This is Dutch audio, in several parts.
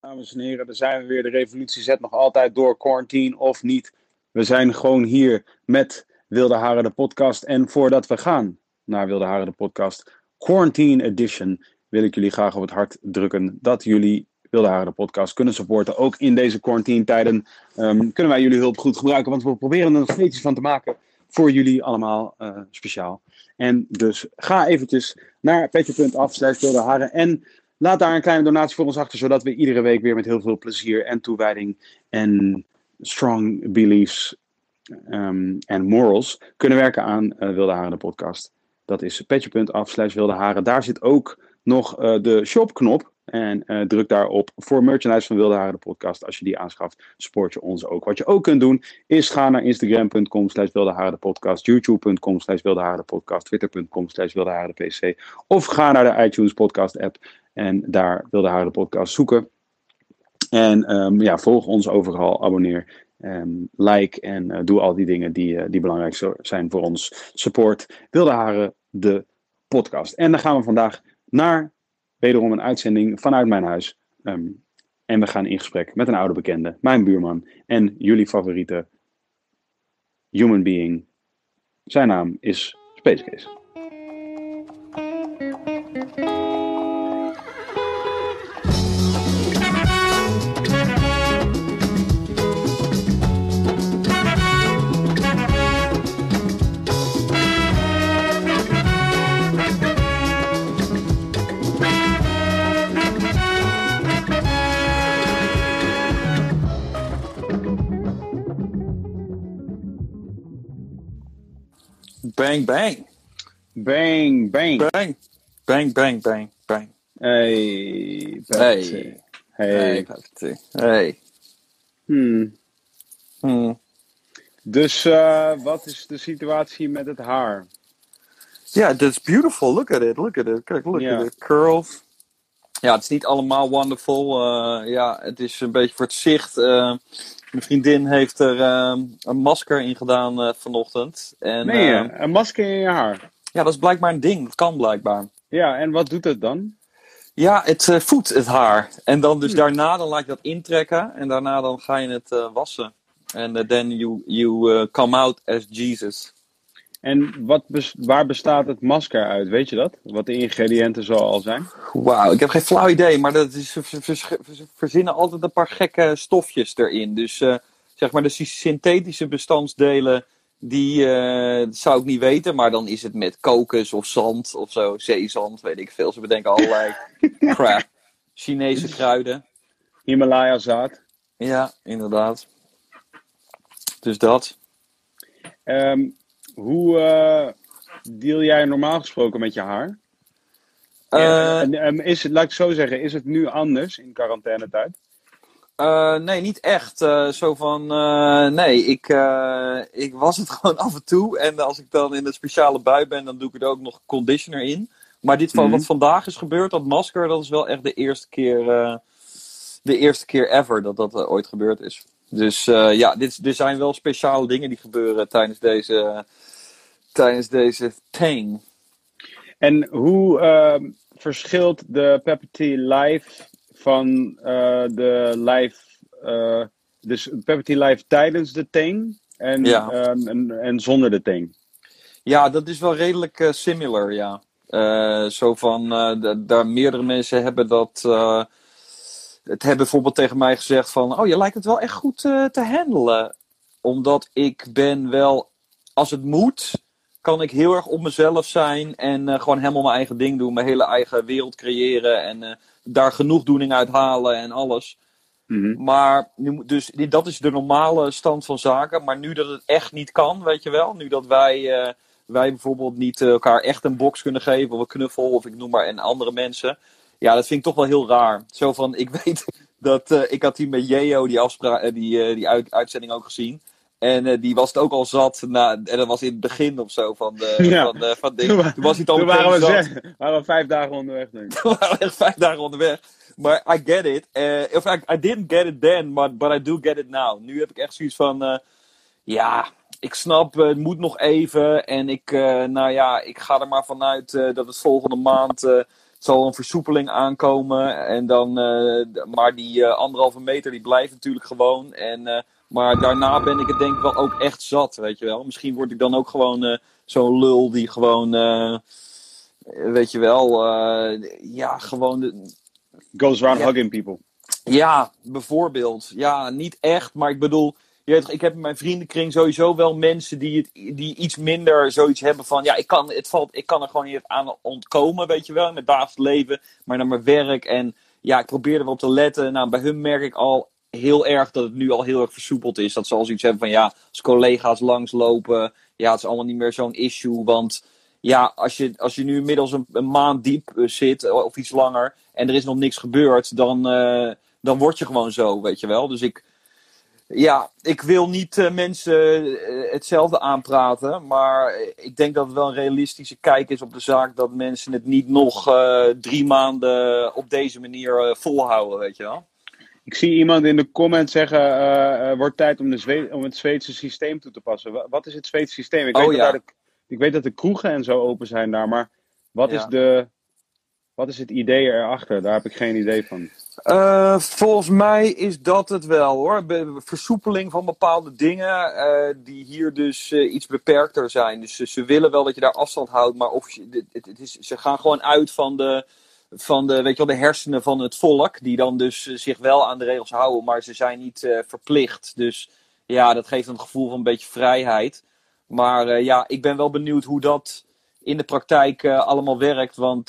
Dames en heren, daar zijn we weer. De revolutie zet nog altijd door, quarantine of niet. We zijn gewoon hier met Wilde Haren de podcast. En voordat we gaan naar Wilde Haren de podcast, Quarantine Edition, wil ik jullie graag op het hart drukken dat jullie Wilde Haren de podcast kunnen supporten. Ook in deze quarantine tijden ehm, kunnen wij jullie hulp goed gebruiken, want we proberen er nog steeds iets van te maken voor jullie allemaal uh, speciaal. En dus ga eventjes naar petje.af slash Wilde Haren en Laat daar een kleine donatie voor ons achter, zodat we iedere week weer met heel veel plezier en toewijding en strong beliefs um, en morals kunnen werken aan uh, Wilde Haren de podcast. Dat is petje.af slash Wilde Haren. Daar zit ook nog uh, de shopknop. En uh, druk daarop voor merchandise van Wilde Haren de podcast. Als je die aanschaft, support je ons ook. Wat je ook kunt doen, is ga naar instagram.com slash Wilde de podcast. youtube.com slash Wilde de podcast. twitter.com slash Wilde de pc. Of ga naar de iTunes podcast app. En daar Wilde Haren de podcast zoeken. En um, ja, volg ons overal, abonneer, um, like en uh, doe al die dingen die, uh, die belangrijk zijn voor ons. Support Wilde Haren de podcast. En dan gaan we vandaag naar wederom een uitzending vanuit mijn huis. Um, en we gaan in gesprek met een oude bekende, mijn buurman en jullie favoriete human being. Zijn naam is Space Case. Bang, bang. Bang, bang. Bang. Bang, bang, bang, bang. Hey, Hey. Hey. Hey. hey. Hmm. Hmm. Dus uh, wat is de situatie met het haar? Ja, that's beautiful. Look at it. Look at it. Kijk, look at it. Curls. Ja, het is niet allemaal wonderful. Uh, ja, het is een beetje voor het zicht. Uh, mijn vriendin heeft er uh, een masker in gedaan uh, vanochtend. En, Nee, uh, een masker in je haar. ja, dat is blijkbaar een ding. Dat kan blijkbaar. Ja, en wat doet het dan? Ja, het uh, voedt het haar. En dan Hmm. dus daarna dan laat je dat intrekken. En daarna dan ga je het uh, wassen. En uh, then you, you come out as Jesus. En wat bes waar bestaat het masker uit? Weet je dat? Wat de ingrediënten zo al zijn? Wauw, ik heb geen flauw idee, maar dat is, ze, verzinnen altijd een paar gekke stofjes erin. Dus uh, zeg maar de synthetische bestandsdelen, die uh, zou ik niet weten. Maar dan is het met kokos of zand of zo, zeezand, weet ik veel. Ze bedenken allerlei crap. Chinese kruiden. Himalaya zaad. Ja, inderdaad. Dus dat. Um, hoe uh, deal jij normaal gesproken met je haar? Uh, ja, en, en is het, laat ik zo zeggen, is het nu anders in quarantainetijd? Uh, nee, niet echt. Uh, zo van, nee, ik, ik was het gewoon af en toe. En als ik dan in de speciale bui ben, dan doe ik er ook nog conditioner in. Maar dit van Mhm. wat vandaag is gebeurd, dat masker, dat is wel echt de eerste keer, de eerste keer ever dat dat ooit gebeurd is. Dus ja, dit, er zijn wel speciale dingen die gebeuren tijdens deze, tijdens deze thing. En hoe uh, verschilt de Pepperty Live van uh, de live, uh, dus Pepperty Live tijdens de thing en, Ja. en, en, zonder de thing? Ja, dat is wel redelijk uh, similar, ja. Zo van, daar meerdere mensen hebben dat. Het hebben bijvoorbeeld tegen mij gezegd van, oh, je lijkt het wel echt goed uh, te handelen. Omdat ik ben wel, als het moet, kan ik heel erg op mezelf zijn en uh, gewoon helemaal mijn eigen ding doen, mijn hele eigen wereld creëren en uh, daar genoegdoening uit halen en alles. Mhm. Maar nu, dus, dat is de normale stand van zaken. Maar nu dat het echt niet kan, weet je wel. Nu dat wij, uh, wij bijvoorbeeld niet elkaar echt een box kunnen geven of een knuffel of ik noem maar en andere mensen. ja, dat vind ik toch wel heel raar. Zo van, ik weet dat, eh, ik had die met Jeo, die, afspraak, eh, die, eh, die uit, uitzending ook gezien. En eh, die was het ook al zat. Na, en dat was in het begin of zo van de, Ja. van, de- van. Toen wa- Toen was hij al Toen waren we, zat. waren we vijf dagen onderweg, denk ik. We waren echt vijf dagen onderweg. Maar I get it. Eh, of I, I didn't get it then, but, but I do get it now. Nu heb ik echt zoiets van... eh, ja, ik snap, het moet nog even. En ik, nou ja, ik ga er maar vanuit dat het volgende maand... zal een versoepeling aankomen. En dan, maar die anderhalve meter die blijft natuurlijk gewoon. En, maar daarna ben ik het denk ik wel ook echt zat, weet je wel. Misschien word ik dan ook gewoon eh, zo'n lul die gewoon... eh, weet je wel, eh, ja, gewoon de, Goes around Ja. hugging people. ja, bijvoorbeeld. Ja, niet echt, maar ik bedoel, je weet ik heb in mijn vriendenkring sowieso wel mensen die, het, die iets minder zoiets hebben van, ja, ik kan, het valt, ik kan er gewoon niet aan ontkomen, weet je wel, in mijn dagelijks leven, maar naar mijn werk. En ja, ik probeer er wel op te letten. Nou, bij hun merk ik al heel erg dat het nu al heel erg versoepeld is. Dat ze al zoiets hebben van, ja, als collega's langslopen, ja, het is allemaal niet meer zo'n issue, want ja, als je, als je nu inmiddels een, maand diep eh, zit, of iets langer, en er is nog niks gebeurd, dan, eh, dan word je gewoon zo, weet je wel. Dus ik, ja, ik wil niet eh, mensen eh, hetzelfde aanpraten, maar ik denk dat het wel een realistische kijk is op de zaak dat mensen het niet nog eh, drie maanden op deze manier eh, volhouden, weet je wel. Ik zie iemand in de comment zeggen: eh, wordt tijd om, de Zwe- om het Zweedse systeem toe te passen. Wa- Wat is het Zweedse systeem? Ik, Oh, weet, dat ja. de, ik weet dat de kroegen en zo open zijn daar, maar wat, Ja. is, de, wat is het idee erachter? Daar heb ik geen idee van. Eh, volgens mij is dat het wel hoor. Be- versoepeling van bepaalde dingen die hier dus iets beperkter zijn. Dus ze- willen wel dat je daar afstand houdt, maar of je, dit- het, het is, ze gaan gewoon uit van de, van de, weet je wel, de hersenen van het volk. Die dan dus eh, zich wel aan de regels houden, maar ze zijn niet eh, verplicht. Dus ja, dat geeft een gevoel van een beetje vrijheid. Maar eh, ja, ik ben wel benieuwd hoe dat in de praktijk allemaal werkt. Want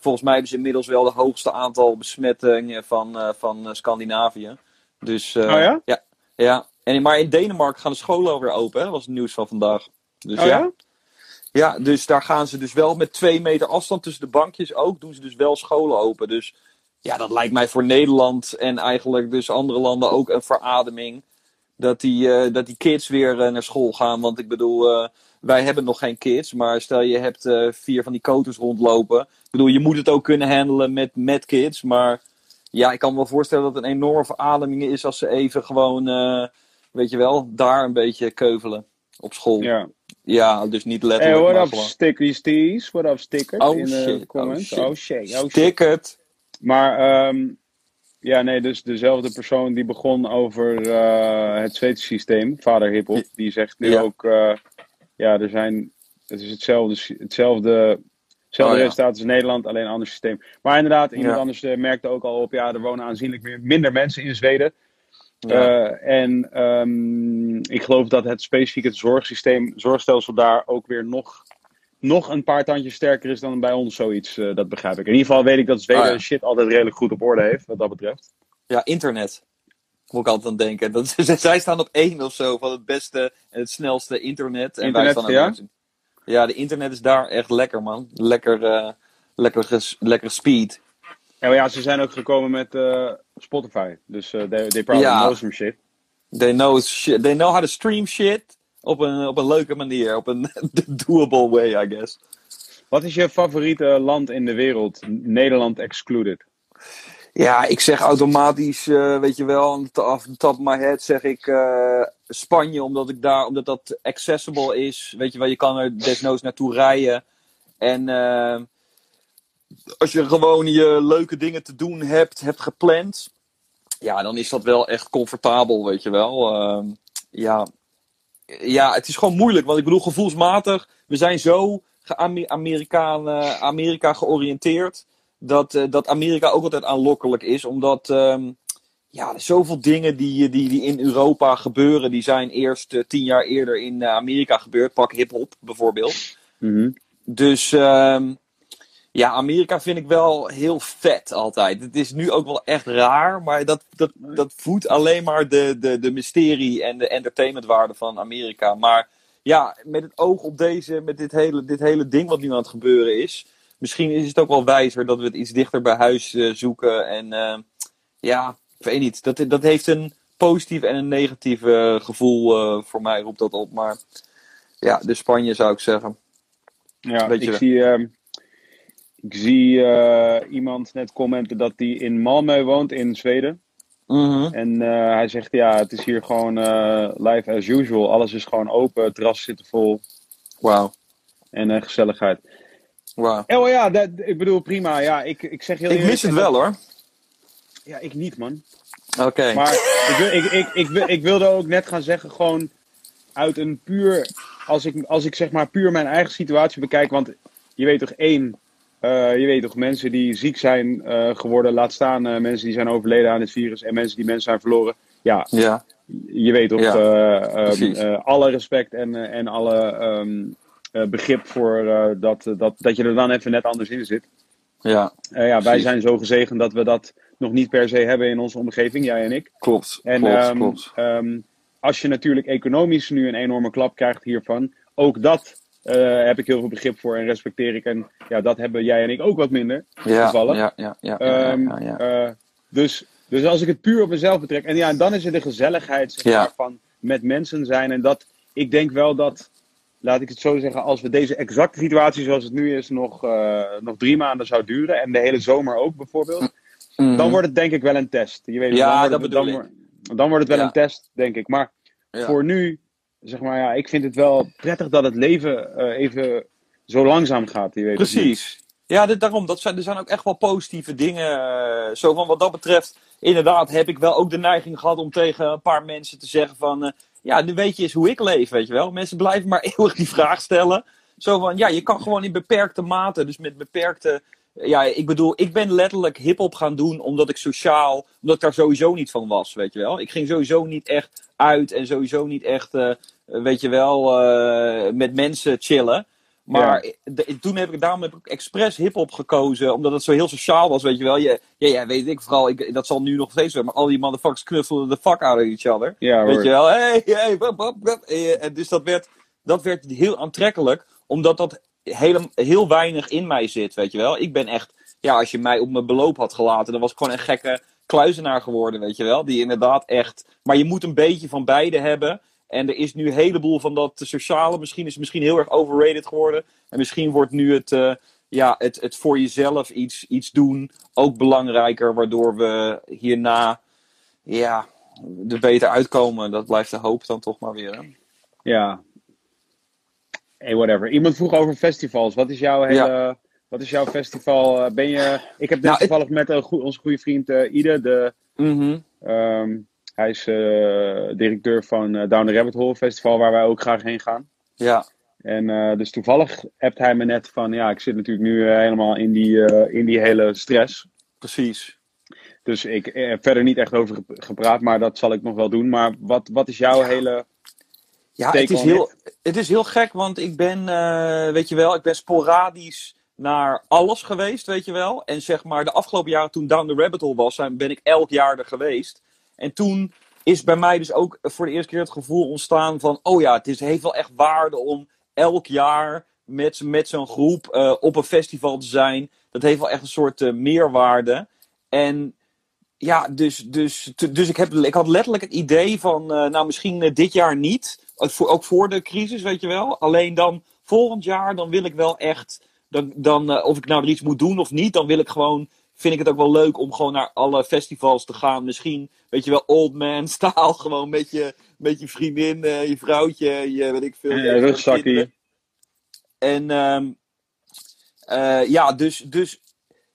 volgens mij hebben ze inmiddels wel de hoogste aantal besmettingen van, van Scandinavië. Dus, Oh ja? Ja. ja. En, maar in Denemarken gaan de scholen alweer open. Hè? Dat was het nieuws van vandaag. Dus Oh ja? ja, dus daar gaan ze dus wel met twee meter afstand tussen de bankjes ook. Doen ze dus wel scholen open. Dus ja, dat lijkt mij voor Nederland en eigenlijk dus andere landen ook een verademing. Dat die, eh, dat die kids weer eh, naar school gaan. Want ik bedoel, eh, wij hebben nog geen kids. Maar stel je hebt vier van die koters rondlopen. Ik bedoel, je moet het ook kunnen handelen met, met kids. Maar ja, ik kan me wel voorstellen dat het een enorme verademing is als ze even gewoon, weet je wel, daar een beetje keuvelen op school. Ja, Ja. dus niet Hey, letterlijk. what maar up, gewoon. Stickies Tees? What up, Stickers? Oh in de shit, oh comments. shit. Oh shit, oh shit. Het. Maar ehm, ja, nee, dus dezelfde persoon die begon over eh, het Zweedse systeem, vader Hiphop, die zegt nu Ja. ook, eh, ja, er zijn, het is hetzelfde, hetzelfde, hetzelfde Oh, ja. resultaat als in Nederland, alleen een ander systeem. Maar inderdaad, iemand Ja. anders eh, merkte ook al op, ja, er wonen aanzienlijk meer, minder mensen in Zweden. Ja. Eh, en ehm, ik geloof dat het specifieke zorgsysteem, zorgstelsel daar ook weer nog, nog een paar tandjes sterker is dan bij ons zoiets. eh, dat begrijp ik. In ieder geval weet ik dat Zweden Ah, ja. shit altijd redelijk goed op orde heeft, wat dat betreft. Ja, internet. Moet ik altijd aan denken. Dat, zij staan op één of zo van het beste en het snelste internet. En wij Internet, staan ja? Ja, de internet is daar echt lekker, man. Lekker, eh lekker, lekker speed. Ja, maar ja, ze zijn ook gekomen met Spotify. Dus eh they, they probably Ja. know some shit. They know, shit. They know how to stream shit op een, op een leuke manier. Op een doable way, I guess. Wat is je favoriete land in de wereld? Nederland excluded. Ja, ik zeg automatisch, eh, weet je wel, off the top of my head zeg ik eh, Spanje, omdat ik daar, omdat dat accessible is. Weet je wel, je kan er desnoods naartoe rijden. En eh, als je gewoon je leuke dingen te doen hebt, hebt gepland, ja, dan is dat wel echt comfortabel, weet je wel. Ehm, ja. ja, het is gewoon moeilijk, want ik bedoel, gevoelsmatig, we zijn zo Amerikaan, eh, Amerika georiënteerd dat, eh, dat Amerika ook altijd aanlokkelijk is. Omdat ehm, ja, zoveel dingen die, die, die in Europa gebeuren, die zijn eerst eh, tien jaar eerder in Amerika gebeurd. Pak hip-hop bijvoorbeeld. Mhm. Dus ehm, ja, Amerika vind ik wel heel vet altijd. Het is nu ook wel echt raar, maar dat, dat, dat voedt alleen maar de, de, de mysterie en de entertainmentwaarde van Amerika. Maar ja, met het oog op deze, met dit hele, dit hele ding wat nu aan het gebeuren is. misschien is het ook wel wijzer dat we het iets dichter bij huis eh, zoeken. En eh, ja, ik weet niet. Dat, dat heeft een positief en een negatief eh, gevoel voor mij, roept dat op. Maar ja, de Spanje zou ik zeggen. Ja, ik zie, ehm, ik zie eh, iemand net commenten dat hij in Malmö woont in Zweden. Mhm. En eh, hij zegt ja, het is hier gewoon eh, live as usual. Alles is gewoon open, het terras zit vol Wauw. en gezelligheid. Wauw. Oh ja, dat, ik bedoel prima. Ja, ik, ik zeg heel Ik eerlijk- mis het wel hoor. Ja, ik niet man. Oké. Maar ik, wil, ik, ik, ik, ik wilde ook net gaan zeggen, gewoon uit een puur, als ik, als ik zeg maar puur mijn eigen situatie bekijk, want je weet toch één, eh, je weet toch mensen die ziek zijn eh, geworden, laat staan eh, mensen die zijn overleden aan het virus en mensen die mensen zijn verloren. Ja, Ja. je weet toch, Ja, eh, ehm, eh, alle respect en, en alle ehm, eh, begrip voor dat, dat, dat je er dan even net anders in zit. Ja. Ja, wij zijn zo gezegend dat we dat nog niet per se hebben in onze omgeving, jij en ik. Klopt. En klopt. ehm, klopt. als je natuurlijk economisch nu een enorme klap krijgt hiervan, ook dat eh, heb ik heel veel begrip voor en respecteer ik. En ja, dat hebben jij en ik ook wat minder. Ja. Ja. Ja. Ja. ja, Ehm, ja, ja. eh, dus, dus als ik het puur op mezelf betrek, en ja, dan is er de gezelligheid zeg Ja. maar, van met mensen zijn. En dat, ik denk wel dat, laat ik het zo zeggen, als we deze exacte situatie zoals het nu is nog, eh, nog drie maanden zou duren, en de hele zomer ook bijvoorbeeld, Mhm. dan wordt het denk ik wel een test. Je weet, Ja, dan wordt dat het, bedoel dan, ik. wordt- dan wordt het wel een test, denk ik. Maar voor nu, zeg maar, ja, ik vind het wel prettig dat het leven eh, even zo langzaam gaat. Je weet. Precies. Ja, dit, daarom. Dat zijn, er zijn ook echt wel positieve dingen. eh, zo van wat dat betreft, inderdaad, heb ik wel ook de neiging gehad om tegen een paar mensen te zeggen van... eh, ja, nu weet je eens hoe ik leef, weet je wel. Mensen blijven maar eeuwig die vraag stellen. Zo van, ja, je kan gewoon in beperkte mate, dus met beperkte... Ja, ik bedoel, ik ben letterlijk hip-hop gaan doen omdat ik sociaal, omdat ik daar sowieso niet van was, weet je wel. Ik ging sowieso niet echt uit en sowieso niet echt, eh, weet je wel, eh, met mensen chillen. Maar de- toen heb ik, daarom heb ik expres hip-hop gekozen, omdat het zo heel sociaal was, weet je wel. Je, ja, ja, weet ik vooral, ik, dat zal nu nog steeds zijn, maar al die motherfuckers knuffelen de fuck out of each other. Ja, Weet je wel, hey, hey. Eh, En dus dat werd, dat werd heel aantrekkelijk, omdat dat heel, heel weinig in mij zit, weet je wel. Ik ben echt, ja, als je mij op mijn beloop had gelaten, dan was ik gewoon een gekke kluizenaar geworden, weet je wel. Die inderdaad echt, maar je moet een beetje van beide hebben. En er is nu een heleboel van dat sociale, misschien is misschien heel erg overrated geworden. En misschien wordt nu het, eh, ja, het, het voor jezelf iets, iets doen ook belangrijker, waardoor we hierna, ja, er beter uitkomen. Dat blijft de hoop dan toch maar weer. Ja. Hey, whatever. Iemand vroeg over festivals. Wat is jouw hele... Wat is jouw festival? Eh, Ben je... Ik heb net Nou, toevallig met onze goede vriend eh, Ide, de, Mhm. ehm, hij is eh, directeur van Down the Rabbit Hole Festival, waar wij ook graag heen gaan. Ja, En dus toevallig hebt hij me net van, ja, ik zit natuurlijk nu helemaal in die, in die hele stress. precies. Dus ik heb verder niet echt over gep- gepraat, maar dat zal ik nog wel doen. Maar wat, wat is jouw hele... Ja, het is, heel, het is heel gek, want ik ben, eh, weet je wel, ik ben sporadisch naar alles geweest, weet je wel. En zeg maar, de afgelopen jaren toen Down the Rabbit Hole was, ben ik elk jaar er geweest. En toen is bij mij dus ook voor de eerste keer het gevoel ontstaan van, oh ja, het is, heeft wel echt waarde om elk jaar met, met zo'n groep eh, op een festival te zijn. Dat heeft wel echt een soort eh, meerwaarde. En ja, dus, dus, dus ik, heb, ik had letterlijk het idee van, nou misschien dit jaar niet. Ook voor, de crisis, weet je wel. Alleen dan volgend jaar, dan wil ik wel echt, dan, dan, eh, of ik nou er iets moet doen of niet, dan wil ik gewoon, vind ik het ook wel leuk om gewoon naar alle festivals te gaan. Misschien, weet je wel, old man staal, gewoon met je, met je vriendin, eh, je vrouwtje, je weet ik veel. je kinderen. rugzakkie? En ehm, eh, ja, dus, dus,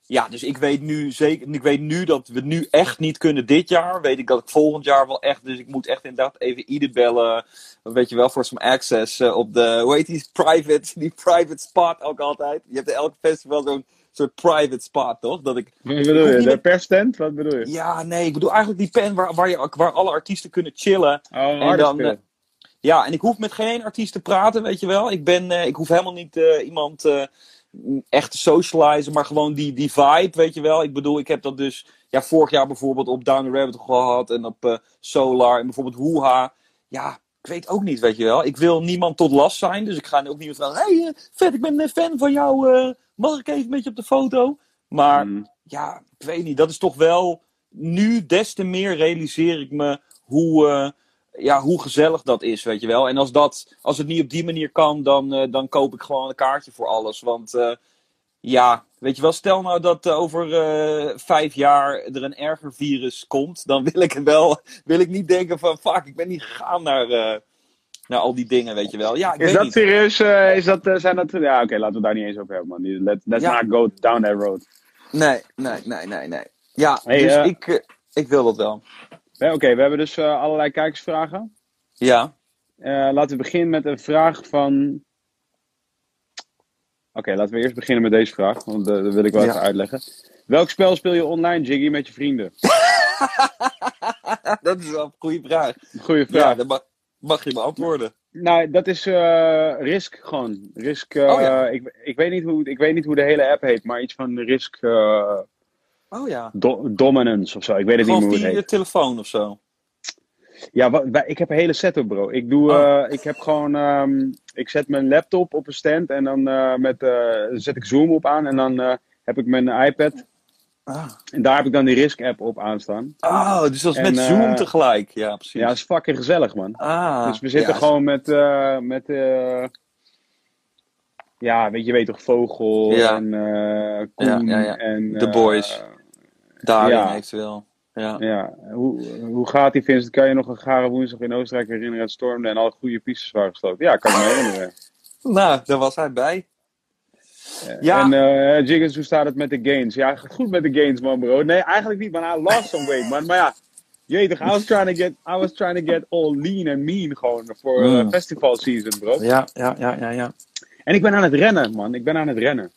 ja, dus ik weet nu zeker, ik weet nu dat we nu echt niet kunnen dit jaar. Weet ik dat ik volgend jaar wel echt, dus ik moet echt inderdaad even ieder bellen, weet je wel, voor some access eh, op de, hoe heet die private, die private spot ook altijd. Je hebt in elk festival zo'n soort private spot, toch? Dat ik, Wat bedoel je? De met- perstent? Wat bedoel je? ja, nee, ik bedoel eigenlijk die pen waar, waar, je, waar alle artiesten kunnen chillen. Oh, harde dan, eh, Ja, en ik hoef met geen artiest te praten, weet je wel. Ik, ben, eh, ik hoef helemaal niet iemand echt te socializen, maar gewoon die, die vibe, weet je wel. Ik bedoel, ik heb dat dus ja, vorig jaar bijvoorbeeld op Down the Rabbit gehad en op eh, Solar en bijvoorbeeld Hoeha. Ja, ik weet ook niet, weet je wel. Ik wil niemand tot last zijn, dus ik ga ook niet vragen. Hé, hey, vet, ik ben een fan van jou. eh, mag ik even een beetje op de foto? Maar Mm. ja, ik weet niet. Dat is toch wel. Nu des te meer realiseer ik me hoe, eh, ja, hoe gezellig dat is, weet je wel. En als, dat, als het niet op die manier kan, dan, eh, dan koop ik gewoon een kaartje voor alles. Want eh, ja, weet je wel, stel nou dat eh, over vijf jaar er een erger virus komt, dan wil ik het wel. Wil ik niet denken van fuck, ik ben niet gegaan naar, naar al die dingen, weet je wel. Ja, ik Is weet dat niet. serieus? is dat, zijn dat, ja, oké, laten we daar niet eens over hebben, man. Let, let's Ja. not go down that road. Nee, nee, nee, nee, nee. Ja, Hey, dus ik, ik wil dat wel. Oké, we hebben dus eh, allerlei kijkersvragen. Ja. Eh, laten we beginnen met een vraag van. Oké, laten we eerst beginnen met deze vraag, want eh, dat wil ik wel Ja. even uitleggen. Welk spel speel je online, Jiggy, met je vrienden? dat is wel een goede vraag. Goeie Ja, vraag. dat mag, mag je beantwoorden. Nou, dat is Risk gewoon. Risk, Oh ja. ik, ik, weet niet hoe, ik weet niet hoe de hele app heet, maar iets van Risk Oh ja. Do- Dominance of zo. Ik weet het niet meer hoe het je heet. telefoon of zo. Ja, ik heb een hele setup, bro. Ik doe, Oh. eh, ik heb gewoon, ehm, ik zet mijn laptop op een stand en dan eh, met, eh, zet ik Zoom op aan en dan heb ik mijn iPad Ah. en daar heb ik dan die Risk app op aanstaan. Oh, dus dat is En, met Zoom tegelijk. Ja, precies. Ja, dat is fucking gezellig, man. ah, dus we zitten ja, gewoon met, met ja, weet je, weet toch, Vogel Ja. en Koen Ja, ja, ja. en... The Boys. Daarin ja. eventueel. Ja. Ja, hoe, hoe gaat die Vincent? Kan je nog een gare woensdag in Oostenrijk herinneren? Het stormde en alle goede pistes waren gesloten. Ja, kan ik me herinneren. Nou, daar was hij bij. Ja. En eh Jiggins, hoe staat het met de gains? Ja, goed met de gains, man, bro. Nee, eigenlijk niet, man. I lost some weight, man. Maar ja, je weet toch, I was trying to get, I was trying to get all lean and mean gewoon voor eh, Mm. festival season, bro. Ja, ja, ja, ja, ja. En ik ben aan het rennen, man. Ik ben aan het rennen.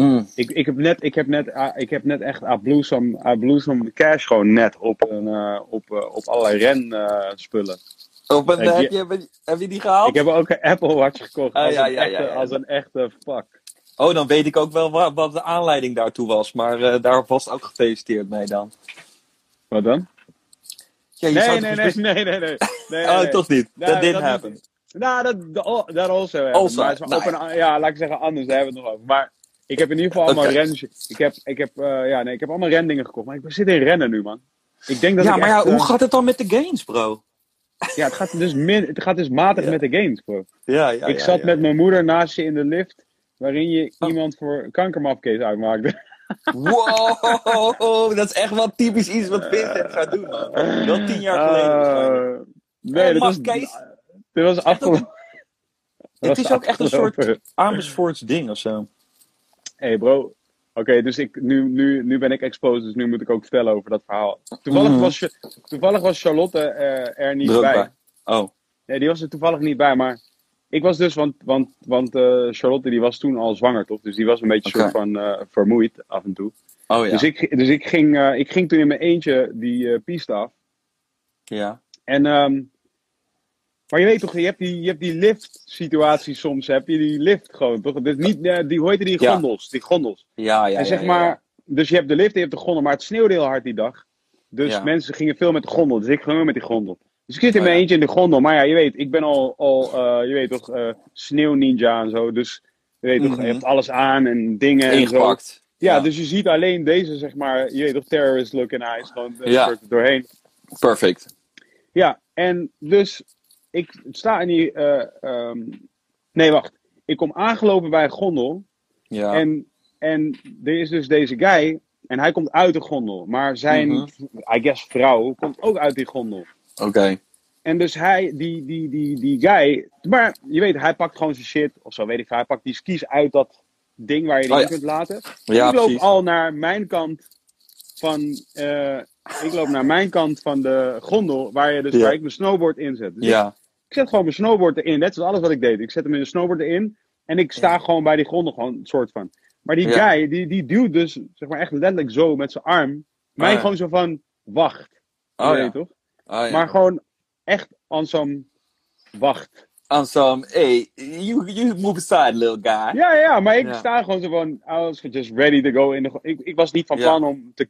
Mm. Ik, ik, heb, net, ik, heb, net, ah, ik heb net echt, some, I blew some cash gewoon net op, een, eh, op, eh, op allerlei renspullen. Of ben, Heb je- heb, je, heb, die gehaald? ik heb ook een Apple Watch gekocht Ah, als, ja, een ja, echte, ja. als een echte fuck. Oh, dan weet ik ook wel wat, wat de aanleiding daartoe was. Maar eh, daar was ook gefeliciteerd mee dan. Wat dan? Nee, nee, nee, best- nee, nee, nee. nee, Oh, nee. toch niet. Nee, Dat niet. happen. Nou, dat, also. happened. Also, maar het is nou op een, ja, laat ik zeggen anders, daar hebben we het nog over. Maar ik heb in ieder geval allemaal rens. Ik heb, ik, heb, eh, ja, nee, ik heb allemaal rendingen gekocht. Maar ik zit in rennen nu, man. Ik denk dat Ja, ik maar echt, ja, eh, hoe gaat het dan met de gains, bro? ja, het gaat dus, min, het gaat dus matig Ja. met de games, bro. Ja, ja, ik ja, zat met mijn moeder naast je in de lift, waarin je Oh. iemand voor kankermafcase uitmaakte. Wow, dat is echt wel typisch iets wat Vincent zou doen, man. Wel tien jaar geleden. Eh, nee, Oh, dat was, dit was afgelopen. Het is ook echt een soort. Amersfoorts ding of zo. Hey bro, oké, dus ik, nu, nu, nu ben ik exposed, dus nu moet ik ook vertellen over dat verhaal. Toevallig, Mhm. was, toevallig was Charlotte eh, er niet bij. bij. Oh, Nee, die was er toevallig niet bij, maar ik was dus, want, want, want eh, Charlotte die was toen al zwanger, toch? Dus die was een beetje Oké. soort van eh, vermoeid af en toe. oh ja. Dus, ik, dus ik, ging, ik ging toen in mijn eentje die piste af. ja. En, ehm, maar je weet toch, je hebt die, je hebt die lift-situatie soms, heb je die lift gewoon, toch? Dus niet, eh, die, hoe heet die Ja. gondels? Die gondels. Ja, ja, en zeg ja, ja, maar, dus je hebt de lift en je hebt de gondel, maar het sneeuwde heel hard die dag. Dus mensen gingen veel met de gondel, dus ik ging ook met die gondel. Dus ik zit in Oh, mijn eentje in de gondel, maar ja, je weet, ik ben al, al eh, je weet toch, eh sneeuwninja en zo, dus je weet toch, Mhm. je hebt alles aan en dingen en zo. Ingepakt. Ja, Ja. dus je ziet alleen deze, zeg maar, je weet toch, terrorist look in eyes, gewoon doorheen. Perfect. Ja, en dus ik sta in die. eh, ehm, nee, wacht. Ik kom aangelopen bij een gondel. Ja. En, en er is dus deze guy. En hij komt uit de gondel. Maar zijn, Mhm. I guess, vrouw komt ook uit die gondel. Oké. En dus hij, die, die, die, die guy. Maar je weet, hij pakt gewoon zijn shit. Of zo weet ik veel. Hij pakt die skis uit dat ding waar je die Oh, ja. kunt laten. Ja, ik loop precies. al naar mijn kant van. eh, ik loop naar mijn kant van de gondel. Waar, je dus, Ja. waar ik mijn snowboard inzet. Dus Ja. Ik zet gewoon mijn snowboard erin. Net zoals alles wat ik deed. Ik zet hem in de snowboard erin. En ik sta Ja. gewoon bij die grond gewoon een soort van. Maar die Ja. guy, die, die duwt dus zeg maar echt letterlijk zo met zijn arm. Mij ja. gewoon zo van, wacht. Oh toch? Oh, ja. Maar gewoon echt aan zo'n wacht. On some, hey, you, you move aside, little guy. Ja, ja, maar ik Ja. sta gewoon zo van, I was just ready to go in de... Ik, ik was niet van Ja. plan om te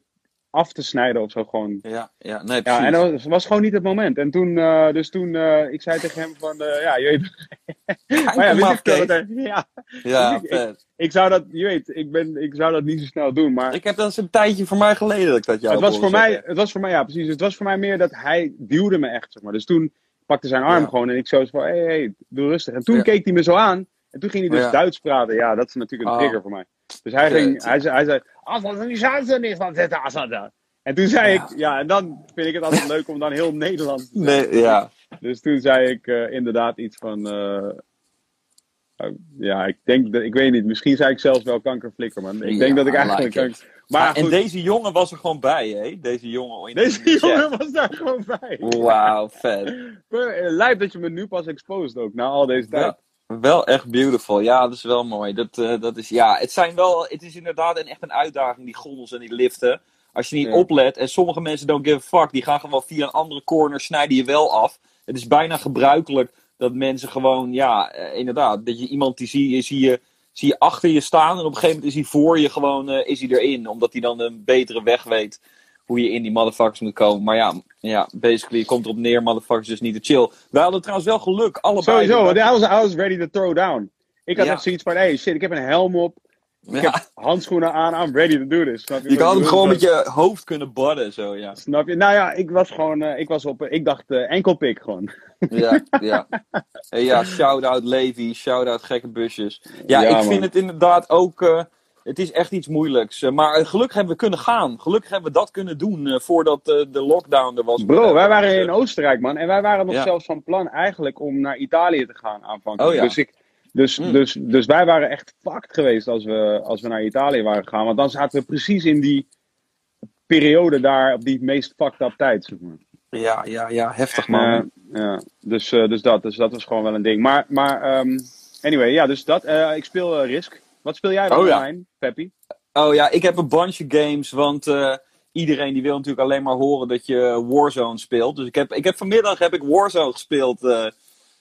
af te snijden of zo gewoon. Ja, ja, nee, precies. Ja, en dat was, was gewoon niet het moment. En toen, eh, dus toen, eh, ik zei tegen hem van, eh, ja, je weet... maar ja, wist ik dat ja, ja, ik- vet. ik zou dat, je weet, ik, ben, ik zou dat niet zo snel doen, maar... Ik heb dat eens een tijdje voor mij geleden dat ik dat jou het was voor mij, het was voor mij, ja precies, het was voor mij meer dat hij duwde me echt, zeg maar. Dus toen pakte zijn arm Ja. gewoon en ik zo van, hé, hey, hey, doe rustig. En toen Ja. keek hij me zo aan en toen ging hij dus Ja. Duits praten. Ja, dat is natuurlijk een Oh. trigger voor mij. Dus hij, ging, hij zei, hij zei, als dat niet chance is, dan zit als dat. En toen zei Ja. ik, ja, en dan vind ik het altijd leuk om dan heel Nederlands te Nee, ja. Dus toen zei ik eh, inderdaad iets van. eh, eh, ja, ik denk dat. Ik weet niet. Misschien zei ik zelfs wel kankerflikker, man. Ik Ja, denk dat ik eigenlijk. like it. kanker- maar Ah, en goed, deze jongen was er gewoon bij, hè? Deze jongen. in- deze chat. jongen was daar gewoon bij. Wauw, vet. Eh, Lijp dat je me nu pas exposed ook, na al deze tijd. Wel, wel echt beautiful. Ja, dat is wel mooi. Dat, eh, dat is, ja, het, zijn wel, het is inderdaad een, echt een uitdaging, die gondels en die liften. Als je niet Ja. oplet, en sommige mensen don't give a fuck, die gaan gewoon via een andere corner, snijden je wel af. Het is bijna gebruikelijk dat mensen gewoon, ja, eh, inderdaad, dat je iemand die zie je, zie je, zie je achter je staan en op een gegeven moment is hij voor je gewoon, eh, is hij erin. Omdat hij dan een betere weg weet hoe je in die motherfuckers moet komen. Maar ja, ja basically, je komt erop neer, motherfuckers dus niet te chill. Wij hadden trouwens wel geluk, allebei. Sowieso, I was, I was ready to throw down. Ik had Ja. echt zoiets van: hey shit, ik heb een helm op. Ik Ja. heb handschoenen aan. I'm ready to do this. Snap je? Kan hem gewoon met je hoofd kunnen badden, zo ja. Snap je? Nou ja, ik was gewoon. eh, ik was op. eh, ik dacht eh, enkel pik gewoon. Ja, ja. Hey, ja, shout-out Levi, shout-out gekke busjes. Ja, Ja, ik man. vind het inderdaad ook. Het is echt iets moeilijks. Eh, maar eh, gelukkig hebben we kunnen gaan. Gelukkig hebben we dat kunnen doen eh, voordat de lockdown er was. Bro, wij waren Dus, in Oostenrijk, man. En wij waren nog Ja. zelfs van plan eigenlijk om naar Italië te gaan aanvankelijk. Oh ja. Dus, ik, dus, Mm. dus, dus wij waren echt fucked geweest als we, als we naar Italië waren gegaan. Want dan zaten we precies in die periode daar, op die meest fucked up tijd, zeg maar. Ja, ja, ja, heftig man. Ja, dus, dus, dat, dus dat was gewoon wel een ding. Maar, maar ehm, anyway, ja, dus dat. Ik speel Risk. Wat speel jij Oh ja. online, Peppy? Oh ja, ik heb een bunch of games, want eh, iedereen die wil natuurlijk alleen maar horen dat je Warzone speelt. Dus ik heb, ik heb vanmiddag heb ik Warzone gespeeld eh,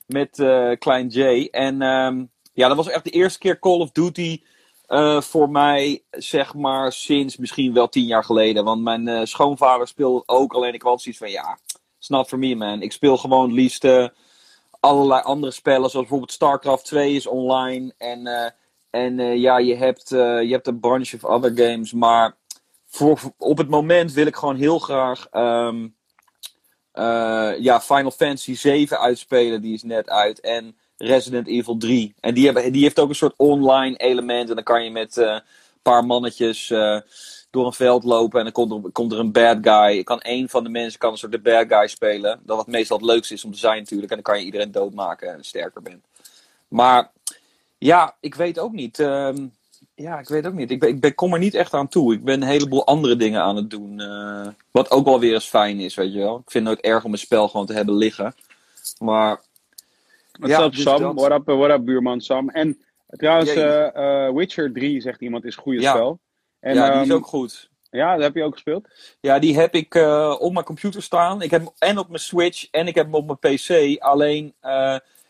met eh, Klein J. En ehm, ja, dat was echt de eerste keer Call of Duty voor mij, zeg maar, sinds misschien wel tien jaar geleden. Want mijn schoonvader speelde ook, alleen ik had zoiets van, ja, it's not for me man. Ik speel gewoon het liefst allerlei andere spellen, zoals bijvoorbeeld StarCraft 2 is online. En, en eh, ja, je hebt, eh, je hebt een bunch of other games, maar voor, op het moment wil ik gewoon heel graag ehm, eh, ja, Final Fantasy 7 uitspelen, die is net uit. En Resident Evil 3. En die, hebben, die heeft ook een soort online element. En dan kan je met een paar mannetjes door een veld lopen. En dan komt er, komt er een bad guy. Kan één van de mensen kan een soort de bad guy spelen. Dat wat meestal het leukste is om te zijn natuurlijk. En dan kan je iedereen doodmaken en sterker bent. Maar ja, ik weet ook niet. ehm, ja, ik weet ook niet. Ik, ben, ik ben, kom er niet echt aan toe. Ik ben een heleboel andere dingen aan het doen. eh, wat ook wel weer eens fijn is, weet je wel. Ik vind het ook erg om een spel gewoon te hebben liggen. Maar What's Ja, up, dus Sam? dat. What up, eh, what up, buurman Sam? En trouwens, eh, Witcher 3, zegt iemand, is een goede Ja. spel. En, ja, die is ehm, ook goed. Ja, dat heb je ook gespeeld? Ja, die heb ik op mijn computer staan. Ik heb hem en op mijn Switch en ik heb hem op mijn PC. Alleen,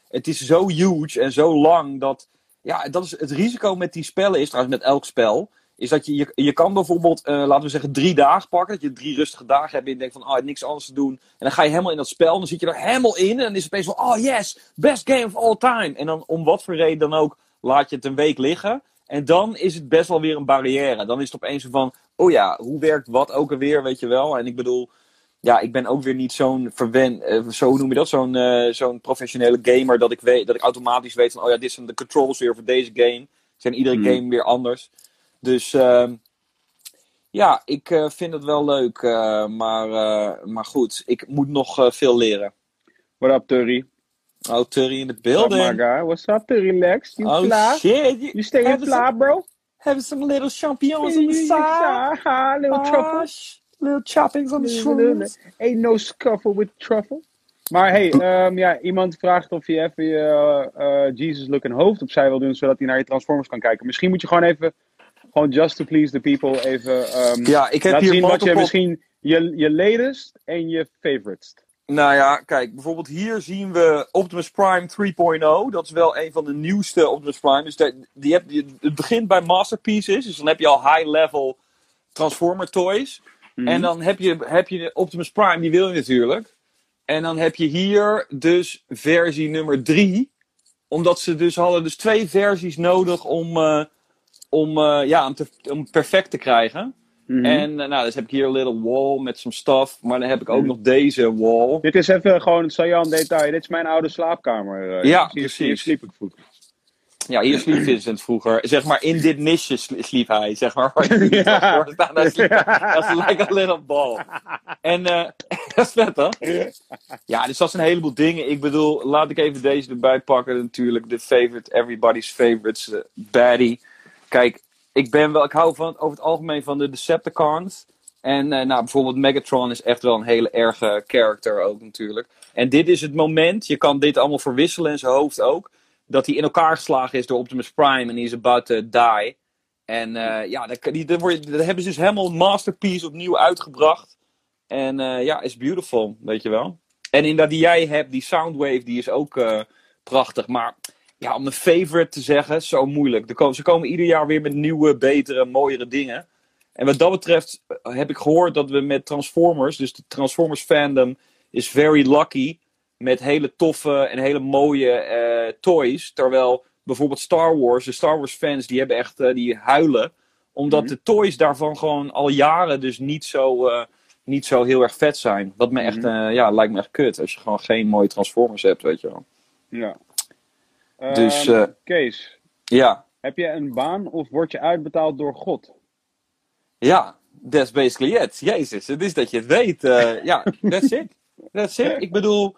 het is zo huge en zo lang dat... Ja, dat is het risico met die spellen is, trouwens met elk spel... Is dat je, je, je kan bijvoorbeeld, eh, laten we zeggen, drie dagen pakken. Dat je drie rustige dagen hebt en je denkt van, ah, niks anders te doen. En dan ga je helemaal in dat spel, dan zit je er helemaal in. En dan is het opeens van, oh yes, best game of all time. En dan om wat voor reden dan ook, laat je het een week liggen. En dan is het best wel weer een barrière. Dan is het opeens van, oh ja, hoe werkt wat ook alweer, weet je wel. En ik bedoel, ja, ik ben ook weer niet zo'n verwen, eh, zo noem je dat, zo'n eh, zo'n professionele gamer dat ik, weet, dat ik automatisch weet van, oh ja, dit zijn de controls weer voor deze game. Zijn iedere Hmm. game weer anders. Dus ehm, ja, ik eh, vind het wel leuk. maar, maar goed, ik moet nog veel leren. What up, Turry? Oh, Turry in the What's up, my building. guy? What's up, Turry Lex? You Oh fly? shit. You, You stay in Hebben ze- fly, bro? have some little champignons on the side. Ah, little truffle. Little choppings on the shrooms. Ain't no scuffle with truffle. Maar hey, ehm, ja, iemand vraagt of je even je eh, Jesus look en hoofd opzij wil doen, zodat hij naar je Transformers kan kijken. Misschien moet je gewoon even, gewoon just to please the people, even ehm Ja, ik heb laten hier zien wat je misschien, je, je latest en je favoritest. Nou ja, kijk, bijvoorbeeld hier zien we Optimus Prime 3.0. Dat is wel een van de nieuwste Optimus Prime. Dus daar- die heb, die- het begint bij Masterpieces. Dus dan heb je al high-level Transformer toys. Mhm. En dan heb je, heb je de Optimus Prime, die wil je natuurlijk. En dan heb je hier dus versie nummer 3. Omdat ze dus hadden dus twee versies nodig om, eh, om, eh, ja, om, te, om perfect te krijgen. Mhm. En eh, nou, dus heb ik hier een little wall met some stuff. Maar dan heb ik ook Mhm. nog deze wall. Dit is even gewoon een detail. Dit is mijn oude slaapkamer. Ja, Hier- Hier precies. sliep ik vroeger. Ja, hier sliep Vincent vroeger. Zeg maar, in dit nisje sli- sliep hij. Zeg maar, Ja. staan. Hij sliep- Dat is like a little ball. En eh, dat is vet? Ja, dus dat zijn een heleboel dingen. Ik bedoel, laat ik even deze erbij pakken. Natuurlijk, de favorite, everybody's favorites, eh, baddie. Kijk, ik ben wel, ik hou van, over het algemeen van de Decepticons. En eh, nou, bijvoorbeeld Megatron is echt wel een hele erge character ook natuurlijk. En dit is het moment, je kan dit allemaal verwisselen in zijn hoofd ook. Dat hij in elkaar geslagen is door Optimus Prime en hij is about to die. En eh, ja, dat, die, dat, dat hebben ze dus helemaal masterpiece opnieuw uitgebracht. En eh, ja, is beautiful, weet je wel. En inderdaad, die jij hebt, die Soundwave, die is ook eh, prachtig. Maar ja, om een favorite te zeggen, zo moeilijk. Ze komen ieder jaar weer met nieuwe, betere, mooiere dingen. En wat dat betreft heb ik gehoord dat we met Transformers, dus de Transformers fandom, is very lucky met hele toffe en hele mooie eh, toys. Terwijl bijvoorbeeld Star Wars, de Star Wars fans, die hebben echt, eh, die huilen. Omdat Mhm. de toys daarvan gewoon al jaren dus niet zo, eh, niet zo heel erg vet zijn. Wat me echt, Mhm. ja, lijkt me echt kut. Als je gewoon geen mooie Transformers hebt, weet je wel. Ja. Dus, Ehm, eh, Kees, Ja, heb je een baan of word je uitbetaald door God? ja, that's basically it. Jezus, het is dat je het weet. ja, that's it. That's it. Ik bedoel,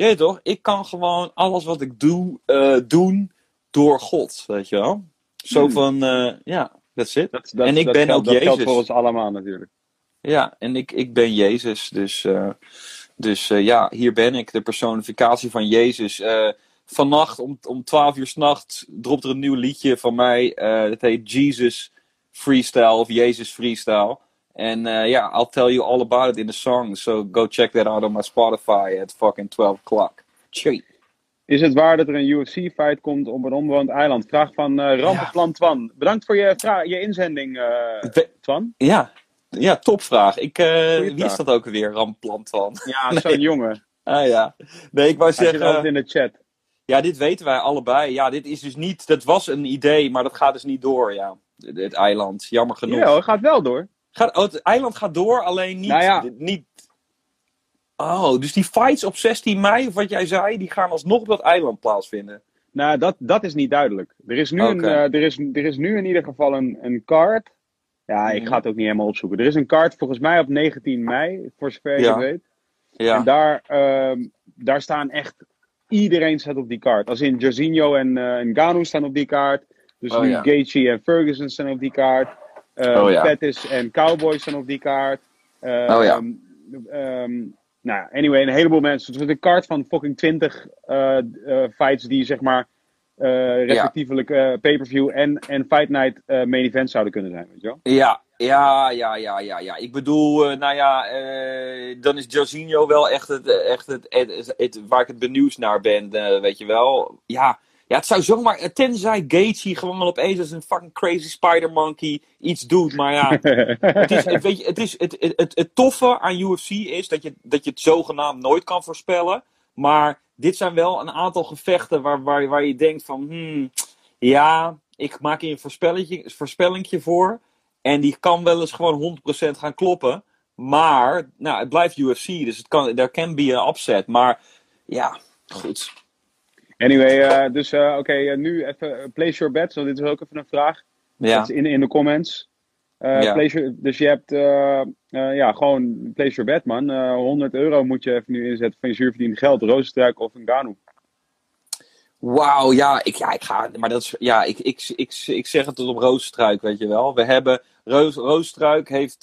je weet toch, ik kan gewoon alles wat ik doe, eh, doen door God, weet je wel. Zo Hmm. van, eh, ja, that's it. Dat, dat, En ik dat ben geldt, ook dat geldt Jezus. voor ons allemaal natuurlijk. Ja, en ik, ik ben Jezus, dus, eh, dus ja, hier ben ik, de personificatie van Jezus. Vannacht om, om 12 uur s'nachts dropt er een nieuw liedje van mij. eh dat heet Jesus Freestyle of Jezus Freestyle. En eh, ja, I'll tell you all about it in the song. So go check that out on my Spotify at fucking 12 o'clock. Tjie. Is het waar dat er een UFC-fight komt op een onbewoond eiland? Vraag van Rampenplan Twan. Bedankt voor je, je inzending, eh, Twan. Ja, ja topvraag. Ik, Goeie wie is dat ook weer? Ramplant van. Ja, Nee. zo'n jongen. Ah ja. Nee, ik wou Hij zeggen. altijd in de chat. Ja, dit weten wij allebei. Ja, dit is dus niet. Dat was een idee, maar dat gaat dus niet door. Ja, het, het eiland. Jammer genoeg. Ja, hoor, gaat wel door. Gaat, oh, het eiland gaat door, alleen niet. Nou ja. niet oh, dus die fights op 16 mei, of wat jij zei, die gaan alsnog op dat eiland plaatsvinden. Nou, dat, dat is niet duidelijk. Er is nu, een, eh, er is, er is nu in ieder geval een, een kaart. Ja, ik Mhm. ga het ook niet helemaal opzoeken. Er is een kaart volgens mij op 19 mei, voor zover Ja. het weet. En Ja, daar, ehm, daar staan echt... Iedereen staat op die kaart. Als in Jorginho en, eh en Ganu staan op die kaart. Dus Oh, nu ja. Gaethje en Ferguson staan op die kaart. Eh Oh, ja. Pettis en Cowboy staan op die kaart. Ehm, Oh, ja. ehm, nou, anyway, een heleboel mensen. Het is een kaart van fucking 20 eh, eh, fights die zeg maar respectievelijk pay-per-view en, en Fight Night main event zouden kunnen zijn, weet je wel? ja, ja, ja, ja, ja, ja. Ik bedoel, nou ja, dan is Jorginho wel echt, het, echt het, het, het- waar ik het benieuwd naar ben, weet je wel. Ja, ja, het zou zomaar, tenzij Gaethje gewoon opeens als een fucking crazy spider monkey iets doet, maar ja. Het, is, het, weet je, het, is, het, het, het, het toffe aan UFC is dat je, dat je het zogenaamd nooit kan voorspellen. Maar dit zijn wel een aantal gevechten waar, waar, waar je denkt van... Hmm, ja, ik maak hier een voorspellingje, voorspellingje voor. En die kan wel eens gewoon 100% gaan kloppen. Maar, nou, het blijft UFC. Dus het kan, there can be an upset. Maar, ja, goed. Anyway, eh, dus eh, oké, eh, nu even place your bets, want dit is ook even een vraag. Ja, Dat is in, in de comments. Ja. place your- dus je hebt, ja, gewoon place your bet, man. Eh 100 euro moet je even nu inzetten van je zuurverdiende geld. Rozenstruik of een Ganu. Wauw, ja, ik, ja, ik ga, maar dat is, ja, ik, ik, ik, ik zeg het tot op Roosstruik, weet je wel. We hebben, Roos, Roosstruik heeft,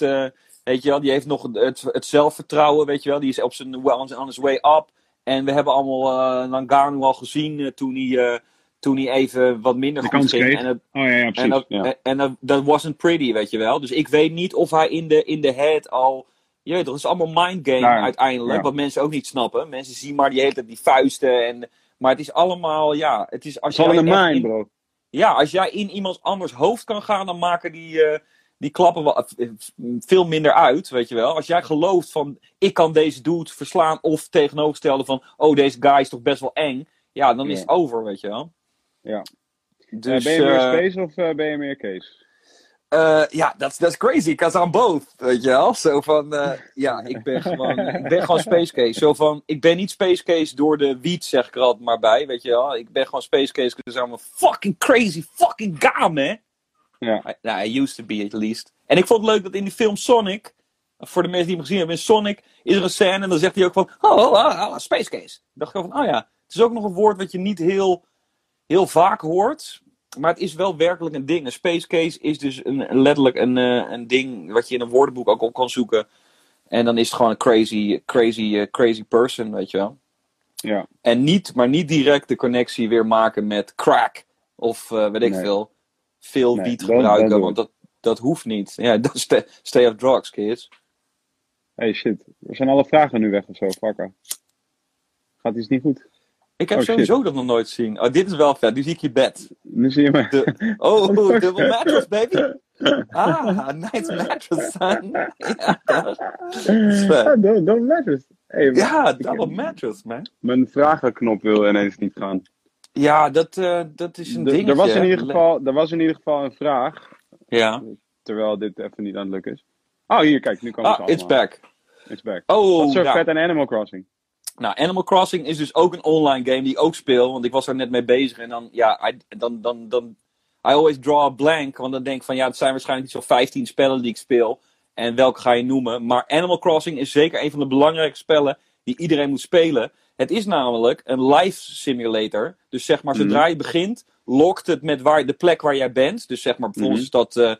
weet je wel, die heeft nog het, het zelfvertrouwen, weet je wel. Die is op zijn, on his way up. En we hebben allemaal uh, Ngannou al gezien eh, toen, hij, eh, toen hij even wat minder De goed ging. En, het- Oh ja, ja en, dat, ja. en dat, dat wasn't pretty, weet je wel. Dus ik weet niet of hij in de, in de head al... Je het is allemaal mind game Nou, uiteindelijk. Wat mensen ook niet snappen. Mensen zien maar die hele tijd die vuisten. En, maar het is allemaal, ja... Het is, als Het is jij allemaal een mind, in- bro. ja, als jij in iemands anders hoofd kan gaan, dan maken die, die klappen wel eh, veel minder uit, weet je wel. Als jij gelooft van, ik kan deze dude verslaan, of tegenovergestelde van, oh, deze guy is toch best wel eng. Ja, dan is het over, weet je wel. Ja. Dus, Eh, ben je meer eh, space of eh, ben je meer case? eh, ja, dat is crazy, because I'm both, weet je wel. Zo van, eh, ja, ik ben gewoon, ik ben gewoon Space Case. Zo van, ik ben niet Space Case door de wiet, zeg ik er altijd maar bij, weet je wel. Ik ben gewoon Space Case, because I'm a fucking crazy fucking guy, man. Ja. Nou, I used to be at least. En ik vond het leuk dat in die film Sonic, voor de mensen die hem gezien hebben, in Sonic is er een scène en dan zegt hij ook van, oh, oh, oh, oh, Space Case. Ik dacht gewoon van, oh ja, het is ook nog een woord wat je niet heel, heel vaak hoort. Maar het is wel werkelijk een ding. Een space case is dus een, letterlijk een, eh, een ding wat je in een woordenboek ook op kan zoeken. En dan is het gewoon een crazy, crazy, eh, crazy person, weet je wel. Ja. En niet, maar niet direct de connectie weer maken met crack. Of eh, weet ik Nee. veel. Veel Nee, wiet gebruiken. want dat, dat hoeft niet. Ja, dat stay, stay off drugs, kids. Hey shit, er zijn alle vragen nu weg of zo. Gaat iets niet goed? Ik heb Oh, shit. sowieso dat nog nooit gezien. Oh, dit is wel vet. Nu zie ik je bed. Nu zie je me. De, oh, double mattress, baby. Ah, nice mattress, son. Ja, dat is vet. Ah, don't matter. Hey, Ja, double mattress, man. Mijn vragenknop wil ineens niet gaan. Ja, dat, eh, dat is een dingetje. er, was in ieder geval, er was in ieder geval een vraag, Ja. terwijl dit even niet aan het lukken is. Oh, hier, kijk, nu komen Ah, it's allemaal. back. It's back. Oh, Wat is er nou. vet aan Animal Crossing? Nou, Animal Crossing is dus ook een online game die ik ook speel. Want ik was er net mee bezig. En dan, ja, I, dan, dan, dan... I always draw a blank. Want dan denk ik van, ja, het zijn waarschijnlijk van 15 spellen die ik speel. En welke ga je noemen? Maar Animal Crossing is zeker een van de belangrijke spellen die iedereen moet spelen. Het is namelijk een life simulator. Dus zeg maar, zodra je begint, lokt het met waar, de plek waar jij bent. Dus zeg maar, bijvoorbeeld is dat eh,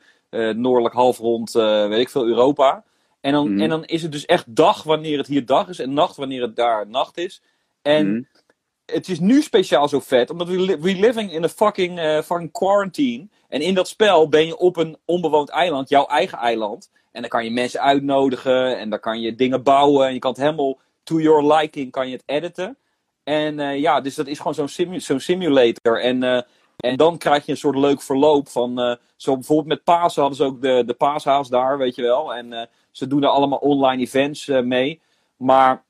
eh, noordelijk halfrond, eh weet ik veel, Europa. En dan, Mhm. en dan is het dus echt dag wanneer het hier dag is en nacht wanneer het daar nacht is. En Mhm. het is nu speciaal zo vet, omdat we, li- we living in a fucking, fucking quarantine. En in dat spel ben je op een onbewoond eiland, jouw eigen eiland. En dan kan je mensen uitnodigen en dan kan je dingen bouwen. En je kan het helemaal to your liking kan je het editen. En eh, ja, dus dat is gewoon zo'n simu- zo'n simulator. En, eh, en dan krijg je een soort leuk verloop van... eh, zo bijvoorbeeld met Pasen hadden ze ook de, de paashaas daar, weet je wel. En ze doen er allemaal online events mee. Maar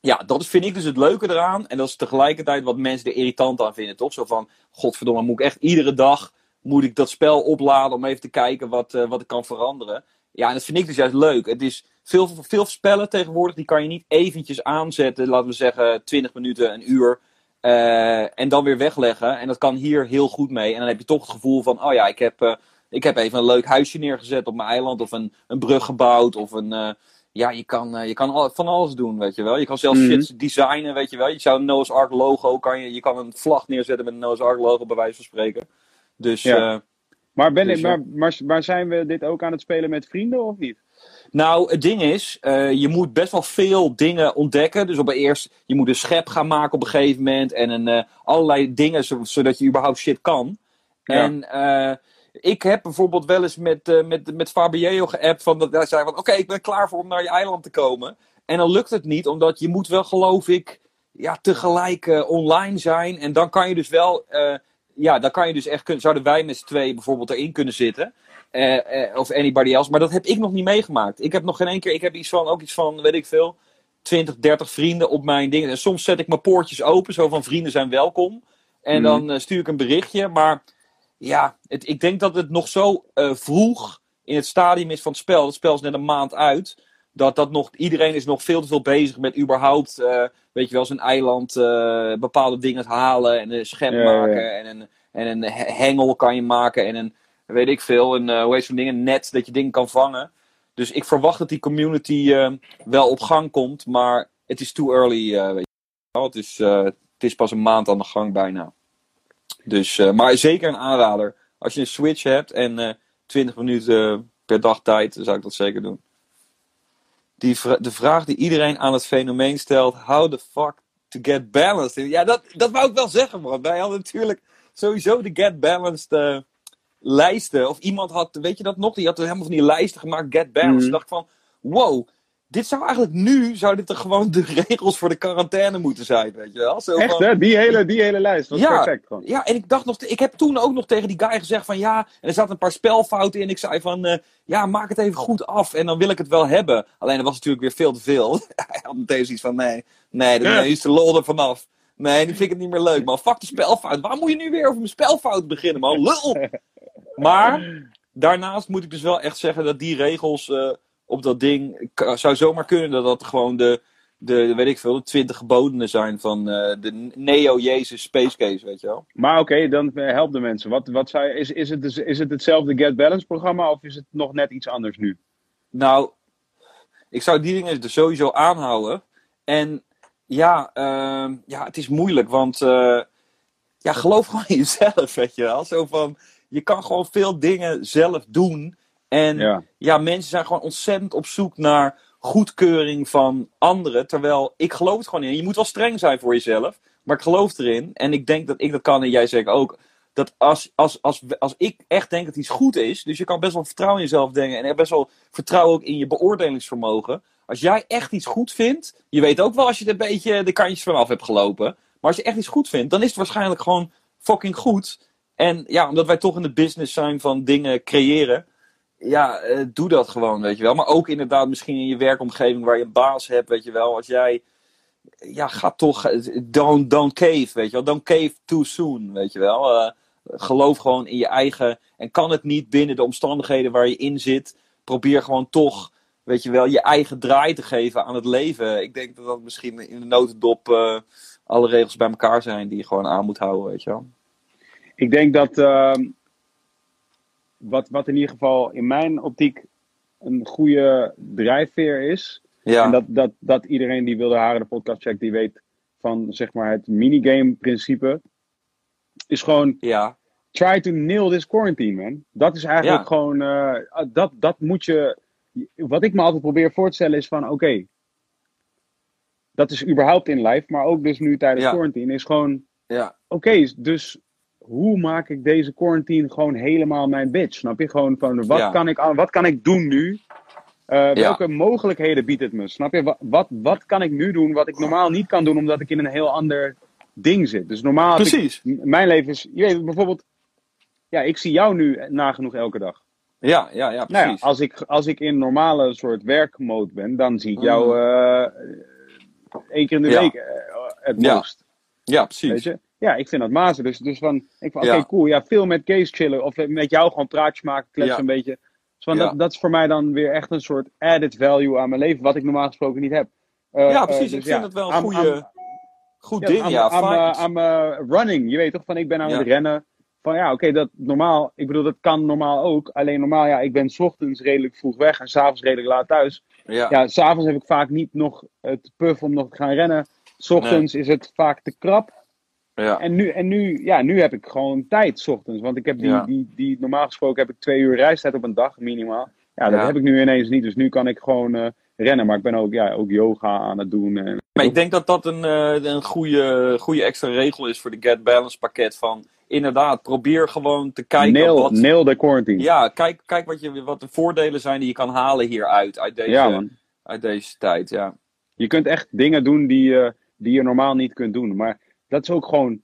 ja, dat vind ik dus het leuke eraan. En dat is tegelijkertijd wat mensen er irritant aan vinden, toch? Zo van, godverdomme, moet ik echt iedere dag moet ik dat spel opladen om even te kijken wat, wat ik kan veranderen. Ja, en dat vind ik dus juist leuk. Het is veel, veel spellen tegenwoordig, die kan je niet eventjes aanzetten, laten we zeggen 20 minuten, een uur. eh, en dan weer wegleggen. En dat kan hier heel goed mee. En dan heb je toch het gevoel van, oh ja, ik heb, eh, ik heb even een leuk huisje neergezet op mijn eiland. Of een, een brug gebouwd. Of een, eh, ja, je kan, je kan al- van alles doen, weet je wel. Je kan zelfs Mhm. shit designen, weet je wel. Je zou een Noah's Ark logo, kan je, je kan een vlag neerzetten met een Noah's Ark logo, bij wijze van spreken. Dus, Ja. Eh, Maar, ben ik, Dus, ja. maar, maar, maar zijn we dit ook aan het spelen met vrienden of niet? Nou, het ding is, eh, je moet best wel veel dingen ontdekken. Dus op een eerst, je moet een schep gaan maken op een gegeven moment. En een, eh, allerlei dingen, zo- zodat je überhaupt shit kan. Ja. En eh, ik heb bijvoorbeeld wel eens met, eh met, met Fabio geappt. Van, dat hij zei van, oké, ik ben klaar voor om naar je eiland te komen. En dan lukt het niet, omdat je moet wel, geloof ik, ja, tegelijk eh, online zijn. En dan kan je dus wel, eh, ja, dan kan je dus echt, kun- zouden wij met z'n tweeën bijvoorbeeld erin kunnen zitten. Eh, eh, of anybody else. Maar dat heb ik nog niet meegemaakt. Ik heb nog geen één keer. Ik heb iets van, ook iets van, weet ik veel. 20, 30 vrienden op mijn dingen. En soms zet ik mijn poortjes open. Zo van vrienden zijn welkom. En Mhm. dan eh, stuur ik een berichtje. Maar ja, het, ik denk dat het nog zo vroeg in het stadium is van het spel. Het spel is net een maand uit. Dat, dat nog, iedereen is nog veel te veel bezig met überhaupt, eh, weet je wel, zijn eiland eh, bepaalde dingen halen. En een schep Ja, ja, maken. ja. En een, en een he- hengel kan je maken. En een, weet ik veel, een, eh, hoe heet zo'n ding, een net dat je dingen kan vangen. Dus ik verwacht dat die community wel op gang komt. Maar het is too early, weet je wel. Het is, het is pas een maand aan de gang bijna. Dus, maar zeker een aanrader. Als je een Switch hebt en eh 20 minuten per dag tijd, dan zou ik dat zeker doen. Die de vraag die iedereen aan het fenomeen stelt: how the fuck to get balanced? Ja, dat, dat wou ik wel zeggen, man. Wij hadden natuurlijk sowieso de get balanced eh, lijsten. Of iemand had, weet je dat nog? Die had helemaal van die lijsten gemaakt, get balanced. Ik dacht van: wow, dit zou eigenlijk nu, zou dit er gewoon de regels voor de quarantaine moeten zijn, weet je wel? Zo Echt van- hè? Die hele, die hele lijst was Ja. perfect gewoon. Ja, en ik dacht nog, ik heb toen ook nog tegen die guy gezegd van ja, en er zaten een paar spelfouten in. Ik zei van eh, ja, maak het even goed af en dan wil ik het wel hebben. Alleen dat was natuurlijk weer veel te veel. Hij had meteen zoiets van nee, nee, Ja. is de lol er vanaf. Nee, nu vind ik het niet meer leuk, man. Fuck de spelfout. Waar moet je nu weer over mijn spelfout beginnen, man? Lul! Maar daarnaast moet ik dus wel echt zeggen dat die regels eh, op dat ding zou zomaar kunnen dat dat gewoon de, de weet ik veel, de twintig gebodenen zijn van eh, de Neo-Jezus Space Case, weet je wel. Maar oké, dan eh, help de mensen. Wat, wat zou je, is, is, het, dus- is het hetzelfde Get Balance programma of is het nog net iets anders nu? Nou, ik zou die dingen er sowieso aanhouden. En ja, ehm, ja het is moeilijk, want eh, ja, geloof gewoon in jezelf, weet je wel. Zo van, je kan gewoon veel dingen zelf doen. En ja. Ja. mensen zijn gewoon ontzettend op zoek naar goedkeuring van anderen. Terwijl ik geloof het gewoon in. Je moet wel streng zijn voor jezelf, maar ik geloof erin. En ik denk dat ik dat kan en jij zegt ook. Dat als, als, als, als ik echt denk dat iets goed is, dus je kan best wel vertrouwen in jezelf denken en best wel vertrouwen ook in je beoordelingsvermogen. Als jij echt iets goed vindt, je weet ook wel als je er een beetje de kantjes vanaf hebt gelopen. Maar als je echt iets goed vindt, dan is het waarschijnlijk gewoon fucking goed. En ja, omdat wij toch in de business zijn van dingen creëren. Ja, eh, doe dat gewoon, weet je wel. Maar ook inderdaad misschien in je werkomgeving waar je een baas hebt, weet je wel. Als jij, ja, ga toch, don't, don't cave, weet je wel. Don't cave too soon, weet je wel. Eh, geloof gewoon in je eigen, en kan het niet binnen de omstandigheden waar je in zit, probeer gewoon toch, weet je wel, je eigen draai te geven aan het leven. Ik denk dat dat misschien in de notendop eh, alle regels bij elkaar zijn die je gewoon aan moet houden, weet je wel. Ik denk dat ehm, wat, wat in ieder geval in mijn optiek een goede drijfveer is. Ja, En dat, dat, dat iedereen die Wilde Haren de podcast checkt, die weet van zeg maar het minigame principe. Is gewoon ja, try to nail this quarantine, man. Dat is eigenlijk Ja. gewoon, eh, dat, dat moet je, wat ik me altijd probeer voor te stellen is van, oké, dat is überhaupt in life, maar ook dus nu tijdens quarantine, is gewoon, ja, oké, dus hoe maak ik deze quarantine gewoon helemaal mijn bitch? Snap je? Gewoon van, wat, Ja. kan, ik, wat kan ik doen nu? Eh, welke mogelijkheden biedt het me? Snap je? Wat, wat, wat kan ik nu doen wat ik normaal niet kan doen, omdat ik in een heel ander ding zit? Dus normaal ik- precies. Mijn leven is, je weet bijvoorbeeld, ja, ik zie jou nu nagenoeg elke dag. Ja, ja, ja, Nou ja, precies. als ik, als ik in normale soort werkmode ben, dan zie ik jou eh één keer in de Ja. week eh, het Ja, most. ja, precies. Weet je? Ja, ik vind dat mazen. Dus, dus van, ik van, oké, Ja. cool. Ja, veel met Kees chillen. Of met jou gewoon praatjes maken, kletsen Ja. een beetje. Dus van, Ja. dat, dat is voor mij dan weer echt een soort added value aan mijn leven, wat ik normaal gesproken niet heb. Eh, Ja, eh, precies. dus ik vind het wel een goede, goed ding. Ja, aan, aan mijn running. Je weet toch van ik ben aan het rennen. Van ja, oké, dat normaal. Ik bedoel, dat kan normaal ook. Alleen normaal, ja, ik ben 's ochtends redelijk vroeg weg en s'avonds redelijk laat thuis. ja. Ja, s'avonds heb ik vaak niet nog het puff om nog te gaan rennen. 's ochtends is het vaak te krap. Ja. En nu, en nu, ja, nu heb ik gewoon tijd 's ochtends. Want ik heb die, Ja. die, die, normaal gesproken heb ik twee uur reistijd op een dag minimaal. Ja, dat Ja. heb ik nu ineens niet. Dus nu kan ik gewoon eh, rennen. Maar ik ben ook, ja, ook yoga aan het doen. En, Maar ik denk dat dat een, eh, een goede, goede extra regel is voor de Get Balance pakket. Van inderdaad, probeer gewoon te kijken nail, wat, nail de quarantine. ja, kijk, kijk wat, je, wat de voordelen zijn die je kan halen hieruit. Uit deze, ja uit deze tijd, ja. Je kunt echt dingen doen die, je die je normaal niet kunt doen. Maar dat is ook gewoon.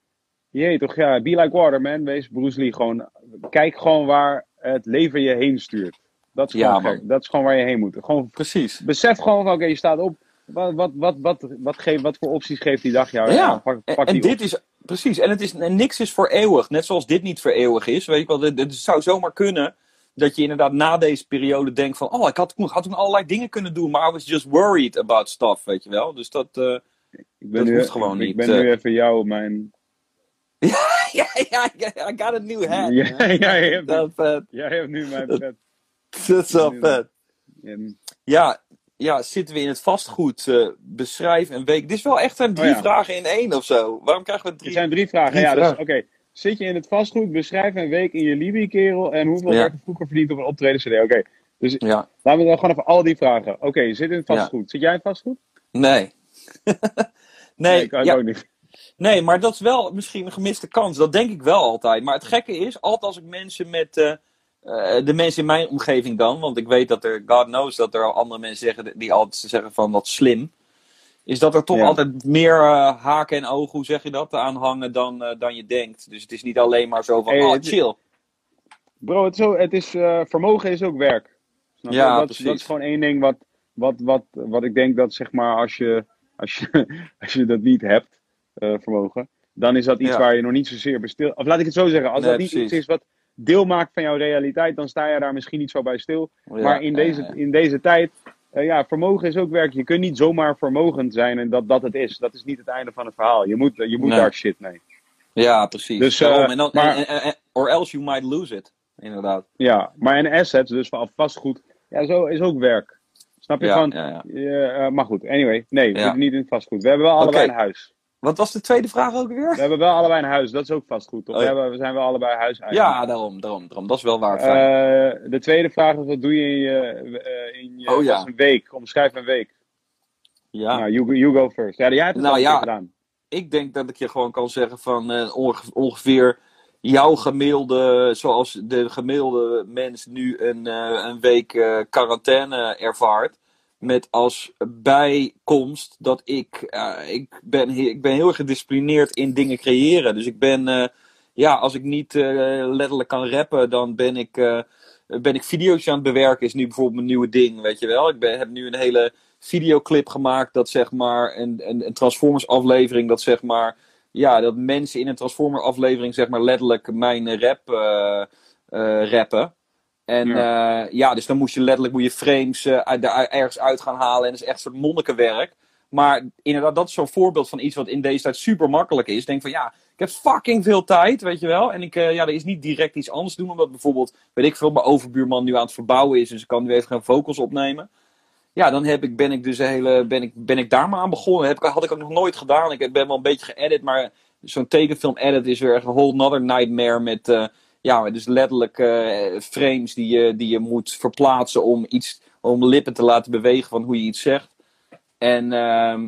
Jee, toch ja, be like water man. Wees Bruce Lee. Gewoon, kijk gewoon waar het leven je heen stuurt. Dat is gewoon. Dat is gewoon waar je heen moet. Gewoon, Precies. besef gewoon van oké, je staat op. Wat, wat, wat, wat, wat, geeft, wat voor opties geeft die dag jou? Ja, pak, En, pak en dit is, precies, en, het is, en niks is voor eeuwig. Net zoals dit niet voor eeuwig is. Weet je wel, het, het zou zomaar kunnen dat je inderdaad na deze periode denkt van... Oh, ik had, had toen allerlei dingen kunnen doen, maar I was just worried about stuff, weet je wel. Dus dat... eh, Ik ben, dat nu, gewoon ik, niet, ben eh. nu even jou, mijn. ja, ja, ja, I got a new hat. Ja, man. ja, je hebt, Dat vet. jij hebt nu mijn pet. Dat is wel vet. Ja, ja, zitten we in het vastgoed? eh, beschrijf een week. Dit is wel echt drie Oh ja. vragen in één of zo. Waarom krijgen we Er drie? zijn drie vragen. Drie ja, dus oké. Zit je in het vastgoed? Beschrijf een week in je Libië, kerel. En hoeveel Ja. werd er vroeger verdiend op een optreden CD? Oké. Dus Ja, laten we dan gewoon even al die vragen. Oké, je zit in het vastgoed. Zit jij in het vastgoed? nee. nee, ik, ja, ook niet. nee, maar dat is wel misschien een gemiste kans. Dat denk ik wel altijd. Maar het gekke is, altijd als ik mensen met, eh, eh, de mensen in mijn omgeving dan, want ik weet dat er, God knows, dat er al andere mensen zeggen die altijd zeggen van wat slim. Is dat er toch Ja. altijd meer eh, haken en ogen, hoe zeg je dat, aan hangen dan, dan je denkt. Dus het is niet alleen maar zo van, Hey, oh het- chill. Bro, het is, het is vermogen is ook werk. Snap? Ja, dat, dat is gewoon één ding wat, wat, wat, wat ik denk dat zeg maar als je, als je, als je dat niet hebt, eh, vermogen, dan is dat iets Ja. waar je nog niet zozeer bij stil. Of laat ik het zo zeggen, als Nee, dat niet precies. iets is wat deel maakt van jouw realiteit, dan sta je daar misschien niet zo bij stil. Ja, maar in deze, ja. in deze tijd, eh, ja, vermogen is ook werk. Je kunt niet zomaar vermogend zijn en dat dat het is. Dat is niet het einde van het verhaal. Je moet, je moet Nee. daar shit mee. Ja, precies. Dus, eh, en dan, maar- en- en- en- or else you might lose it. Inderdaad. Ja, maar en assets, dus van vastgoed, ja, zo is ook werk. Snap je? Ja, van, ja, ja. Ja, eh, maar goed, anyway. Nee, we Ja. zitten niet in het vastgoed. We hebben wel allebei een huis. Wat was de tweede vraag ook weer? We hebben wel allebei een huis. Dat is ook vastgoed. Toch? Oh, we, ja. hebben, we zijn wel allebei Ja, huiseigenaar. daarom, daarom, daarom. Dat is wel waar. Eh, de tweede vraag is, wat doe je in je, eh, in je Oh, ja. een week? Omschrijf een week. ja. Nou, you, go- you go first. Ja, jij hebt het Nou, ja. gedaan. ik denk dat ik je gewoon kan zeggen van onge- ongeveer jouw gemiddelde, zoals de gemiddelde mens nu een, eh, een week eh, quarantaine ervaart. Met als bijkomst dat ik, eh, ik, ben, ik ben heel gedisciplineerd in dingen creëren. Dus ik ben, ja, als ik niet letterlijk kan rappen, dan ben ik, ben ik video's aan het bewerken. Is nu bijvoorbeeld mijn nieuwe ding, weet je wel. Ik ben, heb nu een hele videoclip gemaakt dat zeg maar een, een, een Transformers aflevering dat zeg maar ja dat mensen in een Transformer aflevering zeg maar letterlijk mijn rap eh, eh, rappen. En ja. ja dus dan moest je letterlijk moet je frames eh, daar ergens uit gaan halen en dat is echt een soort monnikenwerk. Maar inderdaad dat is zo'n voorbeeld van iets wat in deze tijd super makkelijk is. Denk van ja ik heb fucking veel tijd weet je wel. En ik eh, ja er is niet direct iets anders doen omdat bijvoorbeeld weet ik veel mijn overbuurman nu aan het verbouwen is dus ik kan nu even geen vocals opnemen ja, dan heb ik, ben ik dus hele, ben ik, ben ik daar maar aan begonnen. Heb ik, had ik ook nog nooit gedaan. Ik ben wel een beetje geëdit, maar zo'n tekenfilm edit is weer echt een whole another nightmare met, uh, ja, dus letterlijk uh, frames die je, die je moet verplaatsen om iets, om lippen te laten bewegen van hoe je iets zegt. En uh,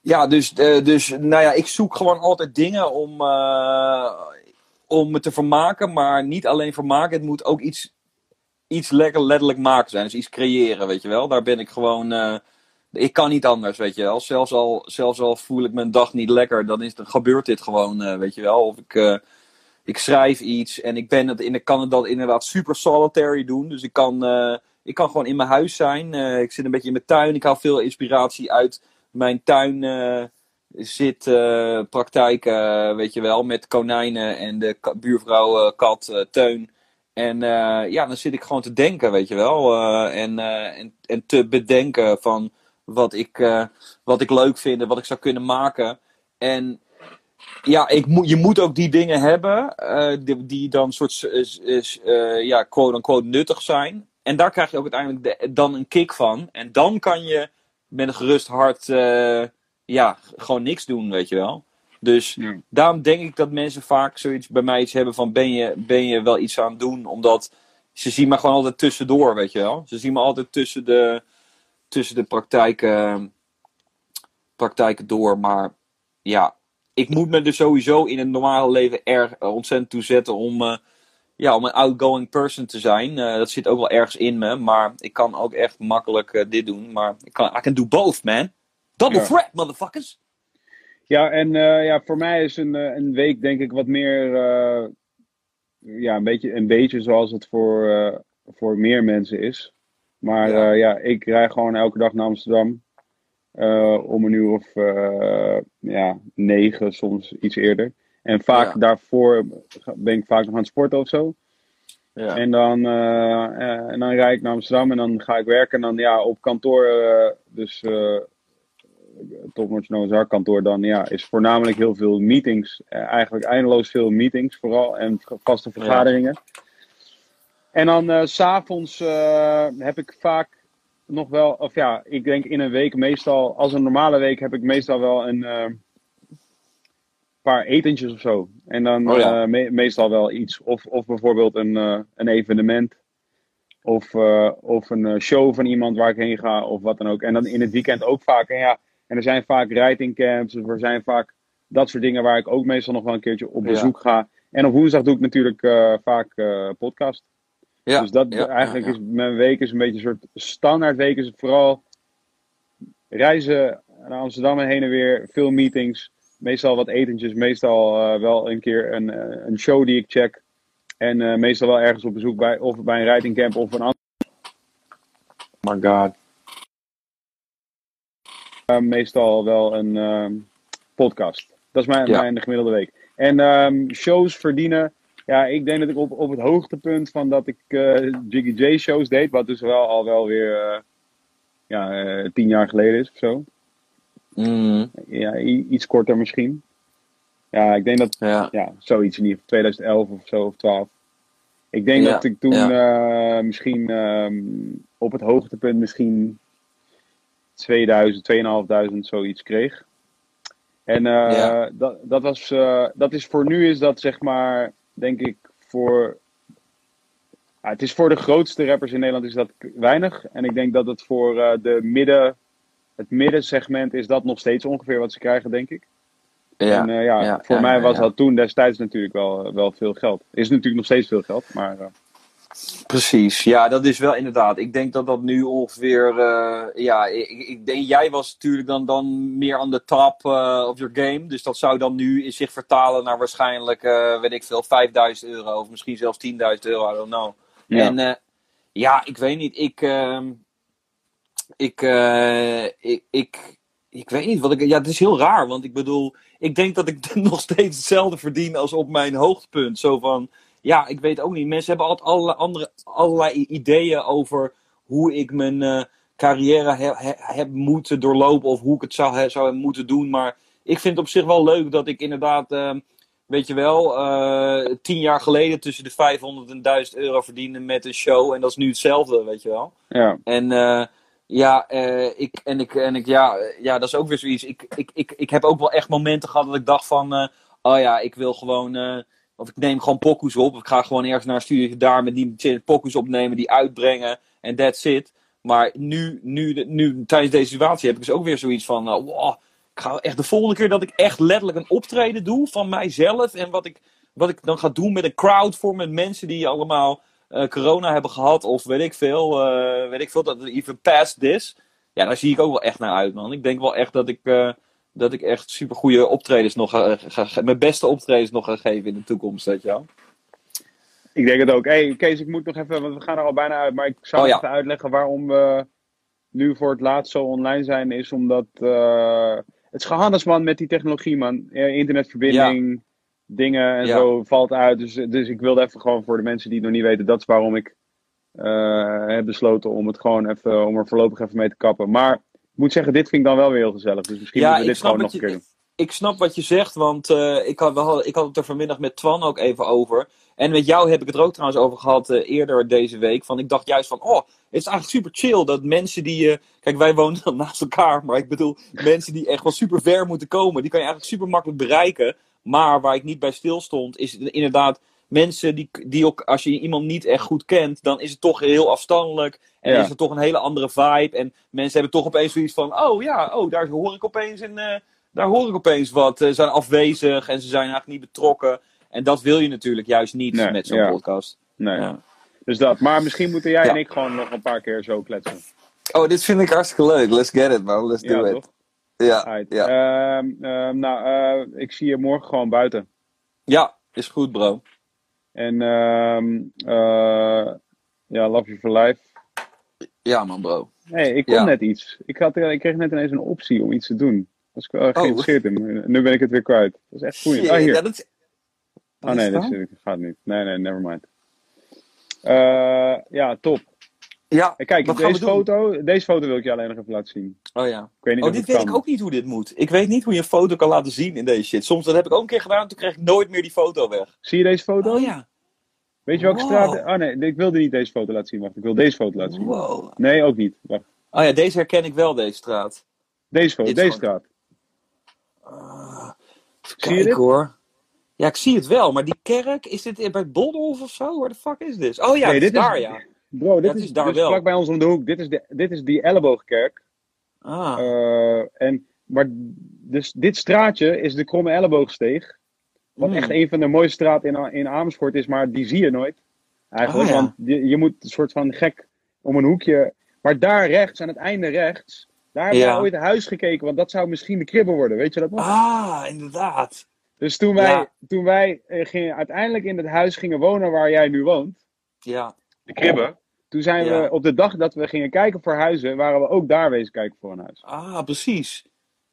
ja, dus, uh, dus, nou ja, ik zoek gewoon altijd dingen om, om me te vermaken, maar niet alleen vermaken. Het moet ook iets iets lekker letterlijk maken zijn. Dus iets creëren, weet je wel. Daar ben ik gewoon... Uh, ik kan niet anders, weet je wel. Zelfs al, zelfs al voel ik mijn dag niet lekker, dan, is, dan gebeurt dit gewoon, uh, weet je wel. Of ik, uh, ik schrijf iets en ik, ben het in, ik kan het dan inderdaad super solitary doen. Dus ik kan, uh, ik kan gewoon in mijn huis zijn. ik zit een beetje in mijn tuin. Ik haal veel inspiratie uit mijn tuin zit praktijk, weet je wel. Met konijnen en de buurvrouw kat Teun. En uh, ja, dan zit ik gewoon te denken, weet je wel. Uh, en, uh, en, en te bedenken van wat ik, wat ik leuk vind wat ik zou kunnen maken. En ja, ik je moet ook die dingen hebben die, die dan soort, ja, quote-unquote nuttig zijn. En daar krijg je ook uiteindelijk de, dan een kick van. En dan kan je met een gerust hart, ja, gewoon niks doen, weet je wel. Dus ja. daarom denk ik dat mensen vaak zoiets bij mij iets hebben van ben je, ben je wel iets aan het doen? Omdat ze zien me gewoon altijd tussendoor, weet je wel. Ze zien me altijd tussen de, tussen de praktijken, praktijken door. Maar ja, ik moet me er sowieso in het normale leven erg ontzettend toe zetten om, uh, ja, om een outgoing person te zijn. Uh, dat zit ook wel ergens in me. Maar ik kan ook echt makkelijk uh, dit doen. Maar ik kan, I can do both, man. Double ja. threat, motherfuckers. Ja, en uh, ja, voor mij is een, een week denk ik wat meer, uh, ja, een beetje, een beetje zoals het voor, uh, voor meer mensen is. Maar ja. ja. ik rij gewoon elke dag naar Amsterdam. om een uur of ja, negen, soms iets eerder. En vaak ja. daarvoor ben ik vaak nog aan het sporten of zo. Ja. En, dan, en dan rijd ik naar Amsterdam en dan ga ik werken. En dan ja, op kantoor, dus Topnotch Noah kantoor dan ja, is voornamelijk heel veel meetings. Eh, eigenlijk eindeloos veel meetings vooral en vaste vergaderingen. Ja. En dan uh, s'avonds uh, heb ik vaak nog wel, of ja, ik denk in een week meestal, als een normale week heb ik meestal wel een uh, paar etentjes of zo. En dan oh, ja. me meestal wel iets. Of, of bijvoorbeeld een, een evenement. Of, of een show van iemand waar ik heen ga of wat dan ook. En dan in het weekend ook vaak. En ja, en er zijn vaak writing camps, of er zijn vaak dat soort dingen waar ik ook meestal nog wel een keertje op bezoek ja. ga. En op woensdag doe ik natuurlijk eh, vaak eh, podcast. Ja, dus dat ja, eigenlijk ja, is mijn week is een beetje een soort standaard week. Is vooral reizen naar Amsterdam en heen en weer. Veel meetings. Meestal wat etentjes. Meestal eh, wel een keer een, een show die ik check. En meestal wel ergens op bezoek bij, of bij een ridingcamp of een ander. Oh my god. Eh, meestal wel een ehm, podcast. Dat is mijn, Ja. mijn gemiddelde week. En ehm, shows verdienen. Ja, ik denk dat ik op, op het hoogtepunt van dat ik eh, Jiggy J shows deed, wat dus wel al wel weer eh, ja, eh, tien jaar geleden is of zo. Mm, Ja, iets korter misschien. Ja, ik denk dat, ja. ja, zoiets in ieder geval 2011 of zo, of 12. Ik denk Ja, dat ik toen misschien ehm, op het hoogtepunt misschien 2000, 2500 zoiets kreeg. En eh, Ja. dat, dat, was, eh, dat is voor nu is dat zeg maar, denk ik, voor... Het is voor de grootste rappers in Nederland is dat weinig. En ik denk dat het voor eh, de midden, het middensegment is dat nog steeds ongeveer wat ze krijgen, denk ik. Ja. En ja, ja, voor mij was dat toen destijds natuurlijk wel, wel veel geld. Is natuurlijk nog steeds veel geld, maar Precies, ja, dat is wel inderdaad. Ik denk dat dat nu ongeveer. eh, ja, ik, ik denk, jij was natuurlijk dan, dan meer aan de top eh, of your game. Dus dat zou dan nu in zich vertalen naar waarschijnlijk, eh, weet ik veel, 5000 euro of misschien zelfs 10.000 euro, I don't know. Ja. En ja, ik weet niet. Ik, ehm, ik, ik, ik, ik weet niet wat ik. Ja, het is heel raar, want ik bedoel, ik denk dat ik nog steeds hetzelfde verdien als op mijn hoogtepunt. Zo van, ja, ik weet ook niet. Mensen hebben altijd allerlei, andere, allerlei ideeën over hoe ik mijn eh, carrière he- he- heb moeten doorlopen of hoe ik het zou, he- zou hebben moeten doen. Maar ik vind het op zich wel leuk dat ik inderdaad, ehm, weet je wel, eh, tien jaar geleden tussen de 500 en 1000 euro verdiende met een show. En dat is nu hetzelfde, weet je wel. ja. En eh, ja, ik, en ik, en ik, ja, ja, dat is ook weer zoiets. Ik, ik, ik, ik heb ook wel echt momenten gehad dat ik dacht van, oh ja, ik wil gewoon, of ik neem gewoon pokoes op. Ik ga gewoon ergens naar een daar met die pokoes opnemen, die uitbrengen en that's it. Maar nu, nu, nu, tijdens deze situatie heb ik dus ook weer zoiets van, eh, wow, ik ga echt de volgende keer dat ik echt letterlijk een optreden doe van mijzelf. En wat ik, wat ik dan ga doen met een crowd voor met mensen die allemaal eh, corona hebben gehad. Of weet ik veel, eh, weet ik veel, dat even past this. Ja, daar zie ik ook wel echt naar uit, man. Ik denk wel echt dat ik, eh, dat ik echt super goede optredens nog ga, mijn beste optredens nog ga geven in de toekomst, weet je wel. Ik denk het ook. Hey, Kees, ik moet nog even, want we gaan er al bijna uit, maar ik zou Oh, ja. even uitleggen waarom we nu voor het laatst zo online zijn. Is omdat eh, het is gehandels, man, met die technologie, man. Internetverbinding, dingen en Ja. zo valt uit. Dus, dus ik wilde even gewoon voor de mensen die het nog niet weten, dat is waarom ik eh, heb besloten om het gewoon even, om er voorlopig even mee te kappen. Maar moet zeggen, dit vind ik dan wel weer heel gezellig. Dus misschien Ja, moeten we dit gewoon nog een keer doen. Ik snap wat je zegt, want eh, ik, had, ik had het er vanmiddag met Twan ook even over. En met jou heb ik het er ook trouwens over gehad eh, eerder deze week. Van, ik dacht juist van, oh, het is eigenlijk super chill dat mensen die... eh, kijk, wij wonen dan naast elkaar, maar ik bedoel, mensen die echt wel super ver moeten komen, die kan je eigenlijk super makkelijk bereiken. Maar waar ik niet bij stil stond, is inderdaad mensen die, die ook, als je iemand niet echt goed kent, dan is het toch heel afstandelijk. En Ja. is er toch een hele andere vibe. En mensen hebben toch opeens zoiets van, oh ja, oh, daar hoor ik opeens een... eh, daar hoor ik opeens wat. Ze zijn afwezig en ze zijn eigenlijk niet betrokken. En dat wil je natuurlijk juist niet Nee, met zo'n ja. podcast. Nee. Ja. Dus dat. Maar misschien moeten jij Ja. en ik gewoon nog een paar keer zo kletsen. Oh, dit vind ik hartstikke leuk. Let's get it, man. Let's do Ja, it. toch? Ja, ja. Ehm, ehm, nou, eh, ik zie je morgen gewoon buiten. ja, is goed, bro. En ehm eh, ja, love you for life. Ja, man, bro. hey, ik kon Ja. net iets. Ik, had, ik kreeg net ineens een optie om iets te doen. Was ik wel erg Oh. geïnteresseerd in. Nu ben ik het weer kwijt. Dat is echt goed. Ah, hier. ja, dat is... oh nee, dat is- gaat niet. Nee, nee, never mind. Eh, ja, top. Ja, En kijk, wat gaan we deze doen? foto, deze foto wil ik je alleen nog even laten zien. Oh ja. Ik weet niet Oh, dit weet kan. ik ook niet hoe dit moet. Ik weet niet hoe je een foto kan laten zien in deze shit. Soms dat heb ik ook een keer gedaan en toen kreeg ik nooit meer die foto weg. Zie je deze foto? Oh ja. Weet je welke Wow. straat? Oh nee, ik wilde niet deze foto laten zien. Wacht, ik wil deze foto laten zien. Wow. Nee, ook niet. Wacht. Oh ja, deze herken ik wel, deze straat. Deze foto, Dit deze gewoon- straat. Zie je dit? hoor. Ja, ik zie het wel, maar die kerk, is dit bij Boldolf of zo? Waar de fuck is dit? Oh ja, Nee, dit is dit is- daar, ja. Bro, dit is, is daar dus wel. vlak bij ons om de hoek. Dit is, de, dit is die elleboogkerk. Ah, Eh, en, maar dus dit straatje is de Kromme Elleboogsteeg. Wat Mm. echt een van de mooiste straten in, in Amersfoort is, maar die zie je nooit. Eigenlijk, ja. want je, je moet een soort van gek om een hoekje. Maar daar rechts, aan het einde rechts, daar hebben Ja. we ooit huis gekeken, want dat zou misschien de kribbe worden, weet je dat nog? Ah, inderdaad. Dus toen wij, Ja. toen wij eh, gingen, uiteindelijk in het huis gingen wonen waar jij nu woont, Ja. de kribbe, toen zijn Ja. we op de dag dat we gingen kijken voor huizen, waren we ook daar wezen kijken voor een huis. Ah, precies.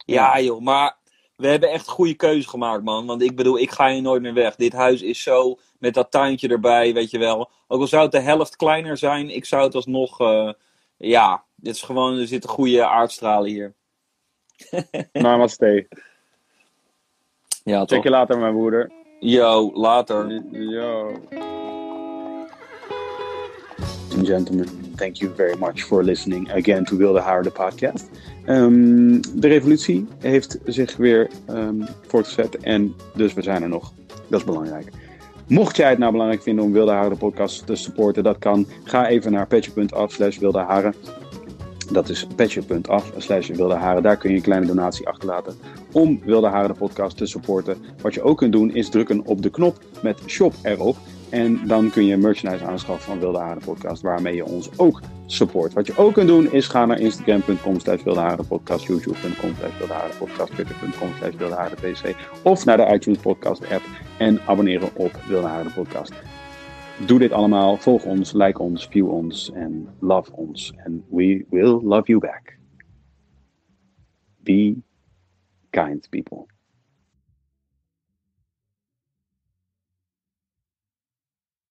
Ja, joh, maar we hebben echt goede keuze gemaakt, man. Want ik bedoel, ik ga hier nooit meer weg. Dit huis is zo, met dat tuintje erbij, weet je wel. Ook al zou het de helft kleiner zijn, ik zou het alsnog, eh ja, dit is gewoon, er zitten goede aardstralen hier. Namaste. Ja, Check toch? je later, mijn broeder. Yo, later. Yo. Gentlemen, thank you very much for listening again to Wilde Haar, de podcast. Ehm, de revolutie heeft zich weer ehm, voortgezet en dus we zijn er nog. Dat is belangrijk. Mocht jij het nou belangrijk vinden om Wilde Haren de podcast te supporten, dat kan. Ga even naar petje.af slash wilde haren. Dat is petje.af slash wilde haren. Daar kun je een kleine donatie achterlaten om Wilde Haren de podcast te supporten. Wat je ook kunt doen is drukken op de knop met shop erop. En dan kun je merchandise aanschaffen van Wilde Haren podcast, waarmee je ons ook support. Wat je ook kunt doen is gaan naar instagram.com slash Wilde Haren podcast, youtube.com slash Wilde Haren podcast, twitter.com slash Wilde Haren pc of naar de iTunes podcast app en abonneren op Wilde Haren podcast. Doe dit allemaal, volg ons, like ons, view ons en love ons. And we will love you back. Be kind people.